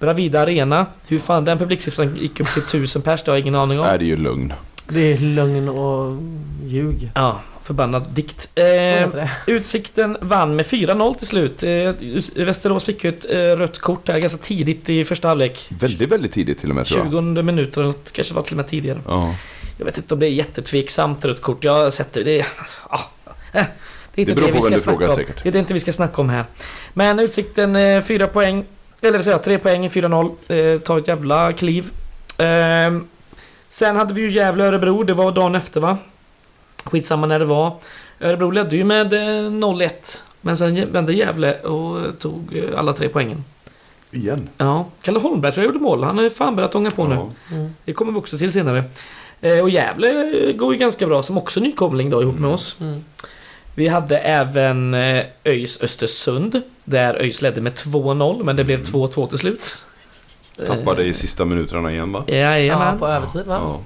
Bravida Arena. Hur fan den publiksiffran gick upp till 1000 pers, det har jag ingen aning om. Är det är ju lugn. Det är lögn och ljug. Ja, förbannad dikt. Eh. [LAUGHS] Utsikten vann med 4-0 till slut. Eh, Västerås fick ju ett eh, rött kort där ganska tidigt i första halvlek. Väldigt, väldigt tidigt till och med tror jag. 20 minuter kanske var till och med tidigare. Ja. Jag vet inte om det är jättetveksamt rött kort. Jag sett det. Ja, eh, det är inte Det beror det, på vi vem ska du frågar om. säkert. Det är det inte vi ska snacka om här. Men Utsikten eh, 4 poäng. Eller jag, 3 poäng i 4-0. Eh, ta ett jävla kliv. Eh, sen hade vi ju Gävle-Örebro. Det var dagen efter va? Skitsamma när det var. Örebro ledde ju med eh, 0-1. Men sen vände Gävle och tog eh, alla tre poängen. Igen. Ja, Kalle Holmberg tror jag gjorde mål. Han har fan börjat ånga på nu. Ja. Mm. Det kommer vi också till senare. Eh, och Gävle eh, går ju ganska bra som också nykomling då ihop med oss. Mm. Vi hade även eh, ÖIS Östersund. Där ÖIS ledde med 2-0 men det blev 2-2 till slut. Tappade i sista minuterna igen va? Jajamän. Ja, på övertid va? Ja.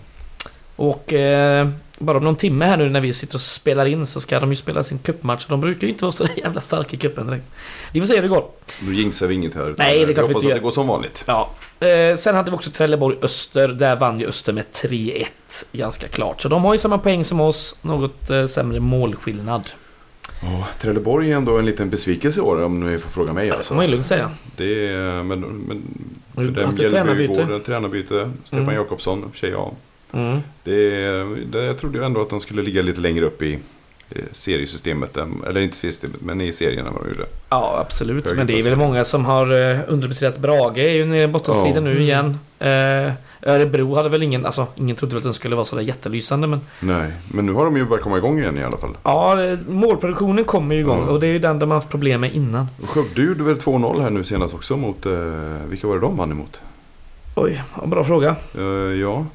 Och eh, bara om någon timme här nu när vi sitter och spelar in så ska de ju spela sin cupmatch. De brukar ju inte vara så jävla starka i cupen direkt. Vi får se hur det går. Då jinxar vi inget här. utan Nej, det är klart vi hoppas inte att gör. det går som vanligt. Ja. Eh, sen hade vi också Trelleborg-Öster. Där vann ju Öster med 3-1. Ganska klart. Så de har ju samma poäng som oss. Något eh, sämre målskillnad. Ja, Trelleborg är ändå en liten besvikelse i år om ni får fråga mig. Ja, det Alltså. får man lugnt säga. Det är, men, men för har dem ju tränarbyte. igår, ett tränarbyte. Stefan Mm. Jakobsson, sig ja. Mm. Det, det, jag trodde ju ändå att de skulle ligga lite längre upp i seriesystemet. än- Eller inte seriesystemet, men i serien än vad de gjorde. Ja, absolut. Men det är väl många som har eh, underpresterat. Brage är ju nere i bottenstriden Ja. nu Mm. igen. Eh, Örebro hade väl ingen, alltså ingen trodde väl att den skulle vara sådär jättelysande men Nej, men nu har de ju börjat komma igång igen i alla fall. Ja, eh, målproduktionen kommer ju igång Ja. och det är ju den de har haft problem med innan. Skövde gjorde väl 2-0 här nu senast också mot... Eh, vilka var det de vann emot? Oj, bra fråga. Eh, ja.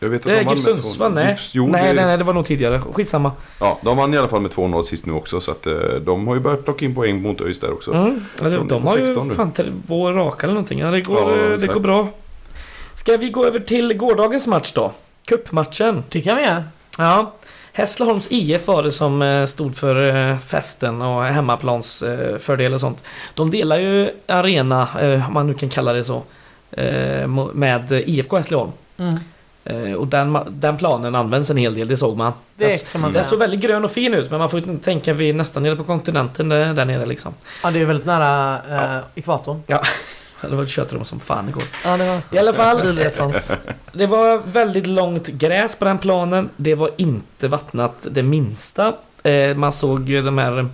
Jag vet att Eh, de vann med Sundsvall, 2-0. nej. Jo, nej, det, nej, nej, det var nog tidigare. Skitsamma. Ja, de vann i alla fall med 2-0 sist nu också. Så att eh, de har ju börjat plocka in poäng mot ÖIS där också. Mm. Ja, de, de har 16 ju nu. fan två raka eller någonting. Ja, det går, Ja, eh, det går bra. Ska vi gå över till gårdagens match då? Cupmatchen. Det kan vi göra. Ja. Hässleholms IF var det som stod för festen och hemmaplans eh, fördel och sånt. De delar ju arena, om man nu kan kalla det så, med IFK Hässleholm. Mm. Eh, Och den, den planen används en hel del, det såg man. Det Den- kan man Den såg väldigt grön och fin ut men man får ju tänka vi är nästan nere på kontinenten där, där nere liksom. Ja, det är väldigt nära eh, ekvatorn. [LAUGHS] Det var tjötade de som fan igår. Ja, det var I alla fall, det var väldigt långt gräs på den planen. Det var inte vattnat det minsta. Eh, Man såg ju de här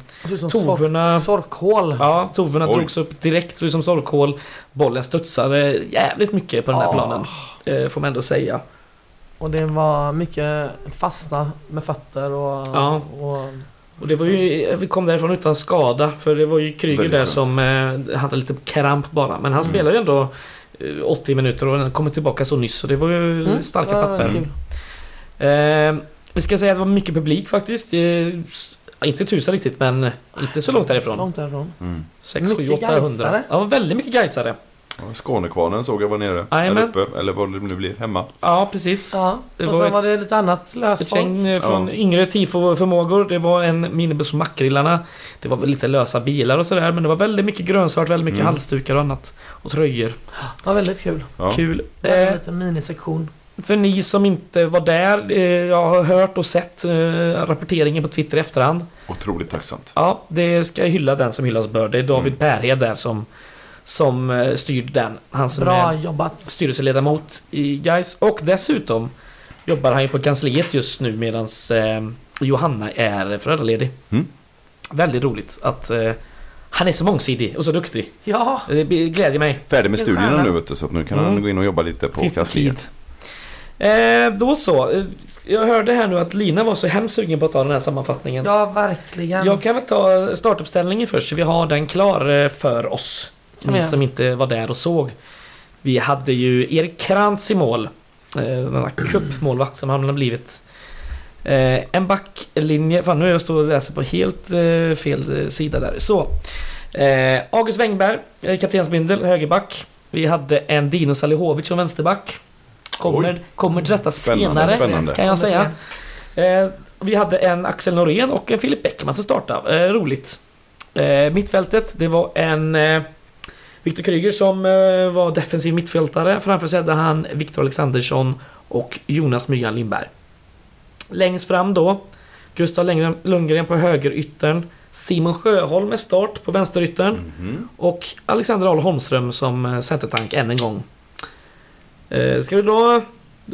tovorna. sork- Sorkhål. Ja, tovorna Oj. drogs upp direkt, såg ut som sorkhål. Bollen studsade jävligt mycket på den här Ja. planen. Eh, Får man ändå säga. Och det var mycket fastna med fötter och... Ja. och Och det var ju, vi kom därifrån utan skada för det var ju Kryger där som eh, hade lite kramp bara. Men han Mm. spelade ju ändå eh, 80 minuter och han kommer tillbaka så nyss så det var ju Mm, starka var papper. Eh, vi ska säga att det var mycket publik faktiskt. Eh, inte tusen riktigt men inte så långt därifrån. Långt därifrån. Mm. 6, 7, Mycket 800. gaisare. Ja, väldigt mycket gaisare. Skånekvarnen såg jag var nere. Eller uppe. Eller vad det nu blir. Hemma. Ja, precis. Ja, Det och var sen var det lite annat löst Ett folk. gäng eh, från Ja. yngre tifo-förmågor. Det var en minibuss på Mackgrillarna. Det var väl lite lösa bilar och sådär. Men det var väldigt mycket grönsvart, väldigt mycket Mm. halsdukar och annat. Och tröjor. Det var väldigt kul. Ja. Kul. Det var en Eh, liten minisektion. för ni som inte var där. Eh, jag har hört och sett eh, rapporteringen på Twitter i efterhand. Otroligt tacksamt. Ja, det ska jag hylla den som hyllas bör. Det är David Mm. Berhed där som, som eh, styrde den. Han som Bra är jobbat. styrelseledamot i Guys Och dessutom jobbar han ju på kansliet just nu medan eh, Johanna är föräldraledig. Mm. Väldigt roligt att eh, han är så mångsidig och så duktig. Ja, Det glädjer mig. Färdig med studierna nu vet du, så att nu kan Mm. han gå in och jobba lite på Finns kansliet. Eh, då så. Eh, Jag hörde här nu att Lina var så hemskt sugen på att ta den här sammanfattningen. ja verkligen. Jag kan väl ta startuppställningen först, så vi har den klar eh, för oss. Ni igen. som inte var där och såg. Vi hade ju Erik Krantz i mål. Eh, Denna cupmålvakt som han har blivit. Eh, En backlinje, fan nu är jag står och läser på helt eh, fel sida där. Så. Eh, August Wengberg, kaptensbindel, högerback. Vi hade en Dino Salihovic som vänsterback. Kommer, kommer till detta Spännande, senare spännande. kan jag säga. Eh, vi hade en Axel Norén och en Filip Bäckman som startade. Eh, roligt. Eh, mittfältet, det var en eh, Viktor Kryger som eh, var defensiv mittfältare. Framför sig hade han Viktor Alexandersson och Jonas Myggan Lindberg. Längst fram då Gustav Lundgren, på högeryttern. Simon Sjöholm med start på vänsteryttern. Mhm. Och Alexander Ahl Holmström som eh, centertank än en gång. Eh, ska vi dra...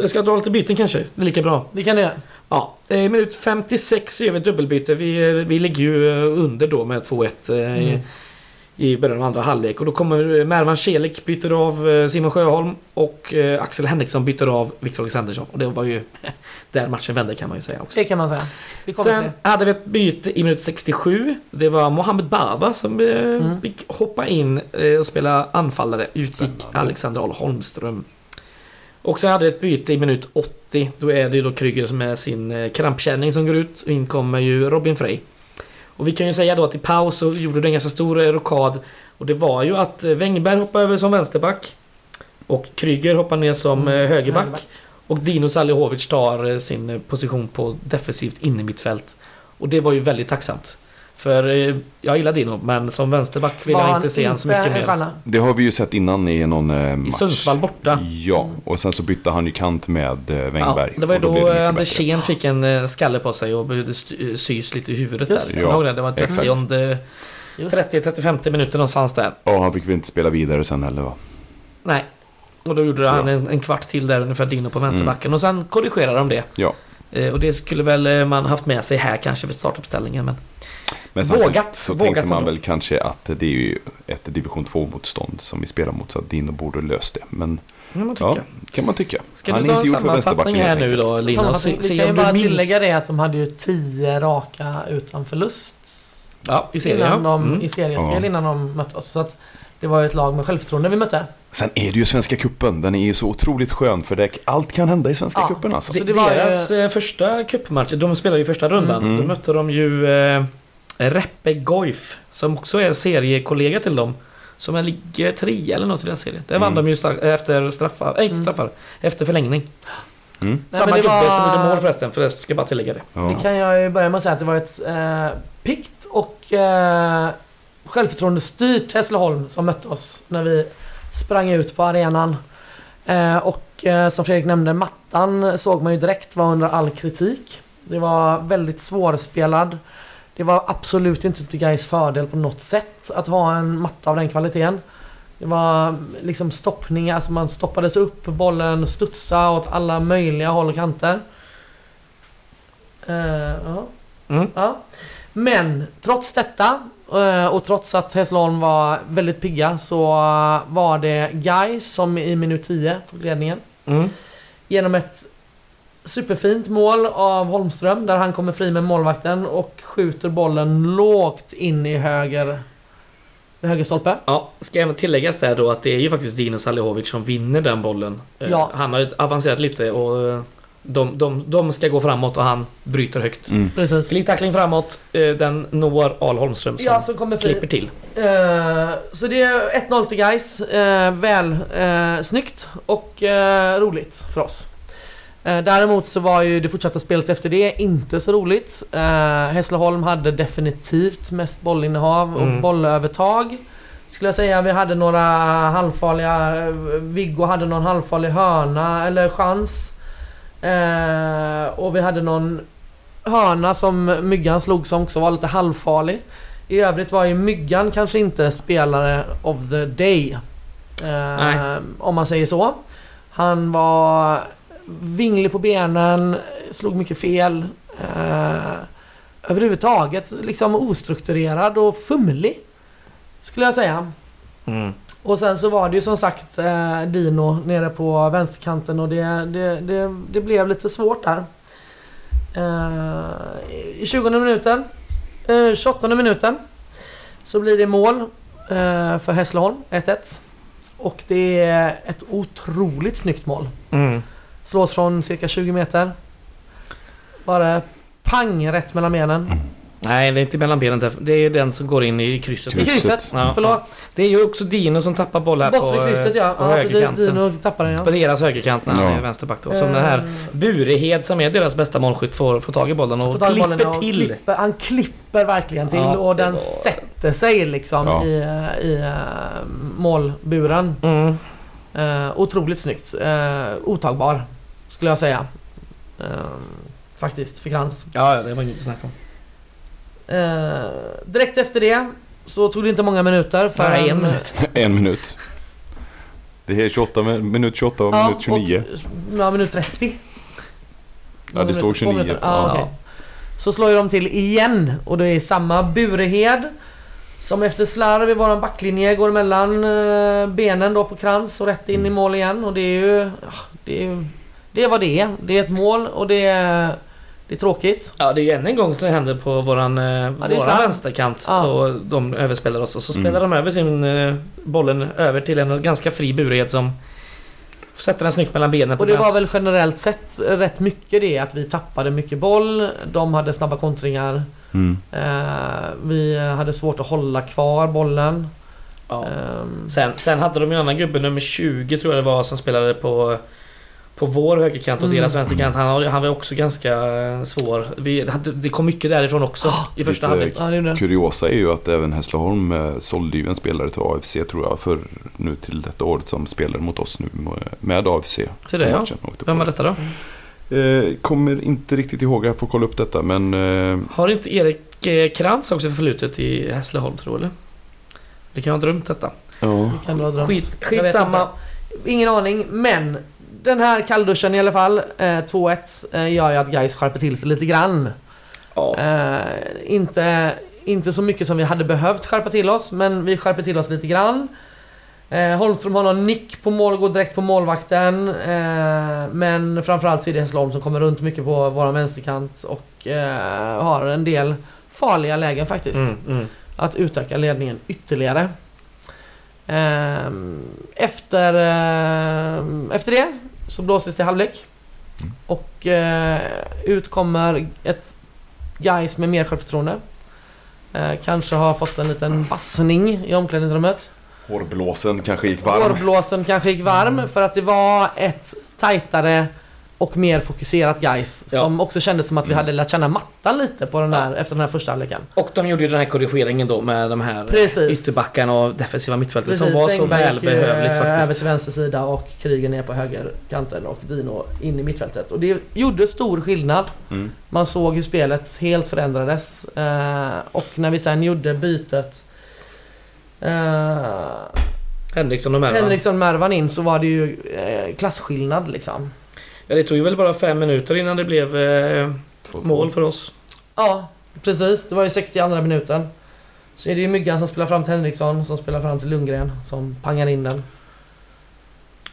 Ska jag dra lite byten kanske? Det är lika bra. Det kan göra. Ja, eh, i minut 56 gör vi ett dubbelbyte. Vi, vi ligger ju under då med 2-1 eh, i, Mm. I början av andra halvlek. Och då kommer Mervan Celik byter av eh, Simon Sjöholm och eh, Axel Henriksson byter av Viktor Alexandersson. Och det var ju [LAUGHS] där matchen vände kan man ju säga också. Det kan man säga. Vi kommer Sen hade vi ett byte i minut 67. Det var Mohamed Baba som eh, Mm. fick hoppa in och spela anfallare. Utgick. Alexander Ahl Holmström. Och så hade vi ett byte i minut 80. Då är det ju då Kryger som är sin krampkänning som går ut. Och in kommer ju Robin Frey. Och vi kan ju säga då att i paus så gjorde det en ganska stor eh, rockad. Och det var ju att eh, Wängberg hoppade över som vänsterback. Och Kryger hoppar ner som Mm, eh, högerback. högerback. Och Dino Salihovic tar sin position på defensivt in i mitt fält. Och det var ju väldigt tacksamt. För eh, jag gillar Dino, men som vänsterback vill Var jag han inte se han så mycket mer. Det har vi ju sett innan i någon eh, I match. Sundsvall borta. Ja, och sen så bytte han ju kant med eh, Ja, Wängberg. det var ju då, blev det mycket Anders bättre. Kén fick en skalle på sig och behövde eh, sys lite i huvudet Just där. Ja, det? Det var exakt. 30 Just. 30-35 minuter någonstans där. Ja, han fick väl inte spela vidare sen heller va? Nej. Och då gjorde han en, en kvart till där ungefär Dino på vänsterbacken. Och sen korrigerade de det. Ja. Och det skulle väl man haft med sig här kanske för startuppställningen. Men Men Vågat, så vågat tänkte man ändå. väl kanske att det är ju ett division 2-motstånd som vi spelar mot så att Dino borde löst det. Men det kan man tycka. ja, kan man tycka. Ska Han du är ta inte en sammanfattning här nu då. Lina? Se, Sammanfattning. Vi se kan ju bara minns. tillägga det att de hade ju 10 raka utan förlust. Ja, i serien innan ja. de, Mm. I seriespel Ja. innan de mötte oss. Så att det var ju ett lag med självförtroende vi mötte. Sen är det ju Svenska Kuppen. Den är ju så otroligt skön för det, allt kan hända i Svenska Ja. Kuppen alltså. De, Så det var ju- deras eh, första cupmatch, de spelade ju första rundan. Mm. Då mötte de ju eh, Reppe Goif, som också är seriekollega till dem. Som är, ligger trea eller något i den serien. Där vann Mm. de ju efter straffar, nej inte Mm. straffar, efter förlängning. Mm. Nej, Samma det gubbe var- som gjorde mål förresten, för jag ska bara tillägga det. Ja. Det kan jag ju börja med att säga att det var ett eh, pikt och eh, självförtroendestyrt Hässleholm som mötte oss när vi sprang ut på arenan. Eh, och eh, som Fredrik nämnde, mattan såg man ju direkt var under all kritik. Det var väldigt svårspelad. Det var absolut inte till Gais fördel på något sätt att ha en matta av den kvaliteten. Det var liksom stoppningar, alltså man stoppades upp, bollen studsade åt alla möjliga håll och kanter. Ja. Mm. Ja. Men trots detta eh, och trots att Hässleholm var väldigt pigga så var det Guy som i minut 10 tog ledningen. Mm. Genom ett superfint mål av Holmström där han kommer fri med målvakten och skjuter bollen lågt in i höger, höger stolpe. Ja, ska även tilläggas där då att det är ju faktiskt Dino Salihovic som vinner den bollen. Eh, Ja. Han har ju avancerat lite och eh, De, de, de ska gå framåt och han bryter högt. Mm. Precis. Glidtackling framåt, eh, den når Al Holmström som Ja, som kommer fri. klipper till. Eh, så det är 1-0 till guys. Uh, väl uh, snyggt och eh, roligt för oss. Eh, däremot så var ju det fortsatta spelet efter det inte så roligt. Uh, Hässleholm hade definitivt mest bollinnehav och Mm. bollövertag. Skulle jag säga. Vi hade några halvfarliga... eh, Viggo hade någon halvfarlig hörna eller chans. Eh, och vi hade någon hörna som Myggan slog som också var lite halvfarlig. I övrigt var ju Myggan kanske inte spelare of the day. Eh, om man säger så. Han var vinglig på benen, slog mycket fel. Eh, överhuvudtaget liksom ostrukturerad och fumlig. Skulle jag säga. Mm. Och sen så var det ju som sagt eh, Dino nere på vänsterkanten och det, det, det, det blev lite svårt där. Eh, I 20 minuten, eh, 28 minuten så blir det mål eh, för Hässleholm, 1-1. Och det är ett otroligt snyggt mål. Mm. Slås från cirka 20 meter. Bara pang rätt mellan benen. Nej, det är inte mellan benen. Det är den som går in i krysset. I Krysset. Ja. förlåt. Det är ju också Dino som tappar boll här Bortre på, eh, krysset ja. på ja precis, högerkanten. Dino tappade den På ja. deras högerkant när han Ja. är vänsterback då. Som den här Eh, Burehed som är deras bästa målskytt får, får tag i bollen och klipper bollen och till. Klipper, han klipper verkligen till Ja, och den var- sätter sig liksom Ja. i, eh, i målburen. Mm. Uh, otroligt snyggt. Uh, otagbar, skulle jag säga. Eh, faktiskt, för Krantz. Ja, ja, det var inget att snacka om. Eh, direkt efter det så tog det inte många minuter för Nej, en minut. [LAUGHS] En minut. Det är 28, min- minut 28 och minut 29. Och, ja, minut 30. Ja, det står Två 29. minuter. Ja, Ja. okej. Så slår ju de till igen och det är samma Burehed som efter slarv i våran backlinje går mellan eh, benen då på krans och rätt in i mål igen och det är ju... ja, Det är, ju- det är vad det är. Det är ett mål och det är, det är tråkigt. Ja, det är ju än en gång som det händer på våran, eh, det är våran vänsterkant. Ja. Och de överspelar oss och så Mm. spelar de över sin eh, bollen över till en ganska fri Burehed som sätter den snyggt mellan benen på Och det var väl generellt sett rätt mycket det att vi tappade mycket boll. De hade snabba kontringar. Mm. Eh, vi hade svårt att hålla kvar bollen. Ja. Ehm, Sen, sen hade de en annan gubbe, nummer 20 tror jag det var, som spelade på på vår högerkant och Mm. deras vänsterkant. Han, han var också ganska eh, svår. Vi, det kom mycket därifrån också i första halvlek. ja. Kuriosa är ju att även Hässleholm eh, sålde ju en spelare till AFC tror jag för nu till detta året som spelar mot oss nu med AFC. Så det ja. Vem var det. detta då? Eh, kommer inte riktigt ihåg, jag får kolla upp detta men eh, Har inte Erik Krantz också förflutet i Hässleholm tror du eller? Det kan jag ha drömt detta. ja. Skit, skitsamma. Ingen aning, men den här kallduschen i alla fall, eh, 2-1, eh, gör ju att guys skärper till sig lite grann. Ja. Eh, inte, inte så mycket som vi hade behövt skärpa till oss, men vi skärper till oss lite grann. Eh, Holmström har någon nick på mål, går direkt på målvakten. Eh, men framförallt så är det Hässleholm som kommer runt mycket på vår vänsterkant och eh, har en del farliga lägen faktiskt. Mm, mm. Att utöka ledningen ytterligare. Ehm, efter, ehm, efter det så blåses det halvlek. Mm. Och eh, ut kommer ett guys med mer självförtroende. Eh, kanske har fått en liten bassning i omklädningsrummet. Hårblåsen kanske gick varm. Hårblåsen kanske gick varm för att det var ett tajtare och mer fokuserat guys Ja. Som också kändes som att vi Mm. hade lärt känna mattan lite på den här, efter den här första halvleken. Och de gjorde ju den här korrigeringen då med de här Precis. ytterbackarna och defensiva mittfältet Precis, som var så gick, eh, välbehövligt över faktiskt. till vänster sida och Kryger ner på högerkanten och Dino in i mittfältet. Och det gjorde stor skillnad. Mm. Man såg hur spelet helt förändrades. Eh, och när vi sen gjorde bytet eh, Henriksson och Mervan. Henriksson Mervan in så var det ju eh, klasskillnad liksom. Ja, det tog ju väl bara fem minuter innan det blev eh, mål för oss. Ja, precis. Det var ju 62 minuten. Så är det ju Myggan som spelar fram till Henriksson, som spelar fram till Lundgren, som pangar in den.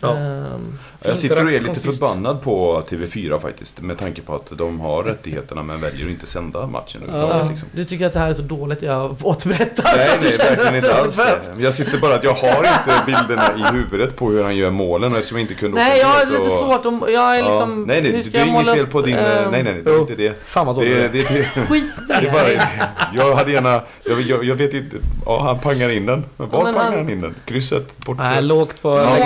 Ja. Ehm, Jag sitter och är lite förbannad på TV4 faktiskt. Med tanke på att de har rättigheterna men väljer att inte sända matchen ja, överhuvudtaget. Liksom. Du tycker att det här är så dåligt jag återberättar? Nej, nej, verkligen inte alls det. Jag sitter bara att jag har inte bilderna i huvudet på hur han gör målen och eftersom jag inte kunde Nej, jag har med lite så- svårt om... Jag är Ja. liksom... Nej, nej, hur det ska är jag inget måla fel på din... ehm, nej, nej, det är inte det. Fan vad dåligt. Det, [LAUGHS] det, det, Skit det är bara, jag hade gärna... Jag, jag, jag vet inte... Ja, han pangar in den. Men var Men pangar han- han in den? Krysset? Bort? Nej, lågt på Ja,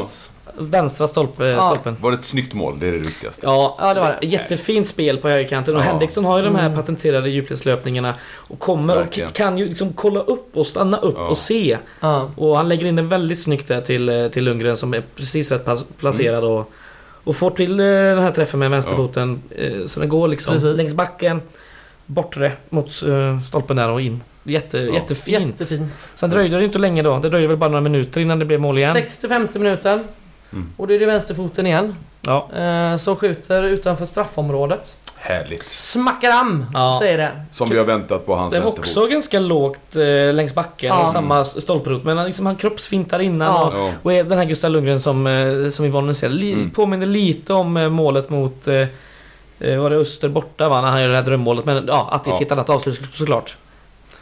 Lågt. Vänstra stolp, Ja. stolpen. Var det ett snyggt mål? Det är det viktigaste. Ja, Ja, det var det. jättefint spel på högerkanten och Ja. Henriksson har ju de här Mm. patenterade djupledslöpningarna och kommer och Verkligen. kan ju liksom kolla upp och stanna upp Ja. och se. Ja. Och han lägger in den väldigt snyggt där till, eh, till Lundgren som är precis rätt placerad Mm. och, och får till eh, den här träffen med vänsterfoten. Eh, så den går liksom Precis. längs backen, bortre mot eh, stolpen där och in. Jätte, Ja. Jättefint. Jättefint. Sen dröjde det inte länge då. Det dröjde väl bara några minuter innan det blev mål igen. 65 minuten. Mm. Och då är det vänsterfoten igen. Ja. Eh, som skjuter utanför straffområdet. Härligt. Smackaram! Ja. Säger det. Som vi har väntat på hans Det var vänsterfot. också ganska lågt eh, längs backen Ja. och samma stolprot. Men han, liksom, han kroppsfintar innan. Ja. Och, och är den här Gustav Lundgren som, eh, som Yvonne säger, li, Mm. påminner lite om eh, målet mot... Eh, eh, var det Öster borta va? När han gör det här drömmålet. Men ja, att det är ett Ja. helt annat avslut såklart.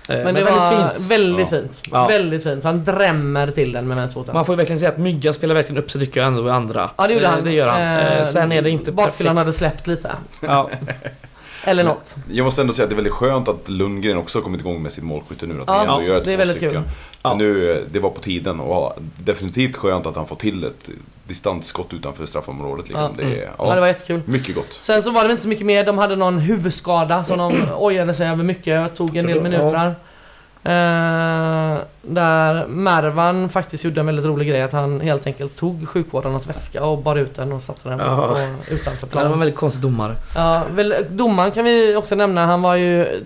Eh, Men, det väldigt var fint. väldigt Ja. fint. Ja. Väldigt fint. Han drämmer till den med vänsterfoten. Man får ju verkligen säga att Mygga spelar verkligen upp sig tycker jag ändå i andra. Ja det gjorde Eh, han. Det gör han. Eh, Eh, sen är det inte Bakfyllan perfekt. hade släppt lite. Ja. [LAUGHS] Eller något. Jag måste ändå säga att det är väldigt skönt att Lundgren också har kommit igång med sitt målskytte nu. Att Ja, han ändå ja, gör det är väldigt stycken. kul. Ja. nu, det var på tiden och definitivt skönt att han får till ett distansskott utanför straffområdet. Liksom. Ja. Det, är, Mm. Ja. det var jättekul. Mycket gott. Sen så var det inte så mycket mer. De hade någon huvudskada som de [CLEARS THROAT] ojade sig över mycket. Tog en del Ja. minuter. Eh, där Mervan faktiskt gjorde en väldigt rolig grej. Att han helt enkelt tog sjukvårdarnas väska och bar ut den och satte den på, Ja. på, utanför Det var en planen. väldigt konstig domare. Ja, väl, domaren kan vi också nämna. Han var ju...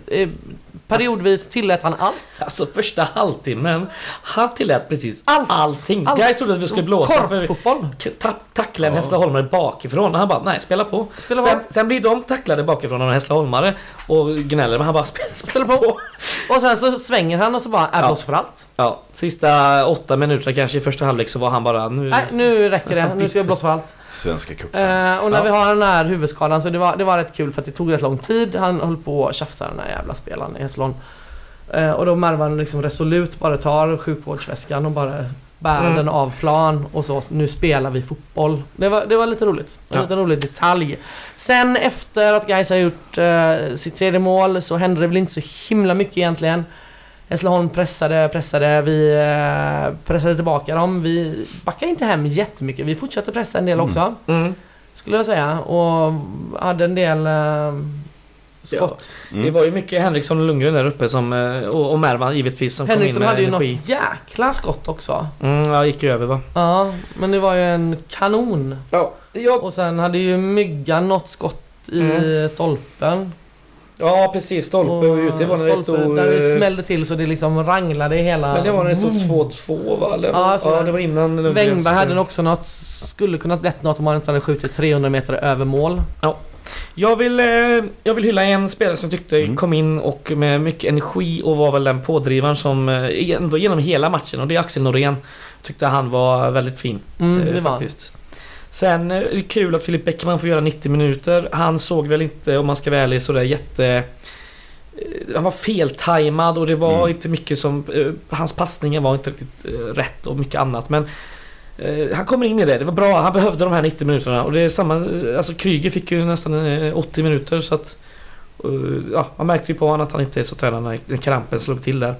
Periodvis tillät han allt. Alltså första halvtimmen, han tillät precis Allt. allting. Allt. Guys trodde att vi skulle blåsa för Korpfotboll. k- ta- tackla en Ja. Hässleholmare bakifrån. Och han bara, nej spela på. Spela sen, sen blir de tacklade bakifrån av en Hässleholmare och gnäller. Men han bara, spela, spela på. Och sen så svänger han och så bara, är Ja. blås för allt. Ja, sista åtta minuterna kanske i första halvlek så var han bara, nu... Nej, nu räcker det. Nu ska vi blåsa för allt. Svenska cupen. Eh, och när Ja. vi har den här huvudskadan så det var, det var rätt kul för att det tog rätt lång tid. Han höll på att tjafsa den här jävla spelaren i Hässleholm. Eh, och då Mervan liksom resolut bara tar sjukvårdsväskan och bara bär Mm. den av plan och så. Nu spelar vi fotboll. Det var, det var lite roligt. En Ja. liten rolig detalj. Sen efter att Gais har gjort eh, sitt tredje mål så hände det väl inte så himla mycket egentligen. Hässleholm pressade, pressade, vi eh, pressade tillbaka dem. Vi backade inte hem jättemycket. Vi fortsatte pressa en del Mm. också. Mm. Skulle jag säga. Och hade en del eh, skott. Mm. Det var ju mycket Henriksson och Lundgren där uppe som, eh, och, och Mervan givetvis som Henriksson kom in med hade ju energi. något jäkla skott också. Mm, ja, gick ju över va? Ja, men det var ju en kanon. Ja, ja, Och sen hade ju Myggan något skott i Mm. stolpen. Ja precis. Stolpe och ute var när det stod... Där det smällde till så det liksom ranglade i hela... Men det var när det stod 2-2 va? Eller? Ja, ja, det. var innan Lundgrens... Wängberg hade också något, skulle kunnat blivit något om han inte hade skjutit 300 meter över mål. Jag vill, eh, jag vill hylla en spelare som jag tyckte Mm. kom in och med mycket energi och var väl den pådrivaren som eh, ändå genom hela matchen och det är Axel Norén. Tyckte han var väldigt fin. Mm, eh, det var faktiskt. Sen är det kul att Filip Bäckman får göra 90 minuter. Han såg väl inte, om man ska vara ärlig, sådär jätte... eh, Han var feltajmad och det var Mm. inte mycket som... eh, Hans passningar var inte riktigt eh, rätt och mycket annat men... Han kommer in i det, det var bra. Han behövde de här 90 minuterna och det är samma... Alltså Kryger fick ju nästan eh, 80 minuter så att... Ja, man märkte ju på honom att han inte är så tränad när krampen slog till där.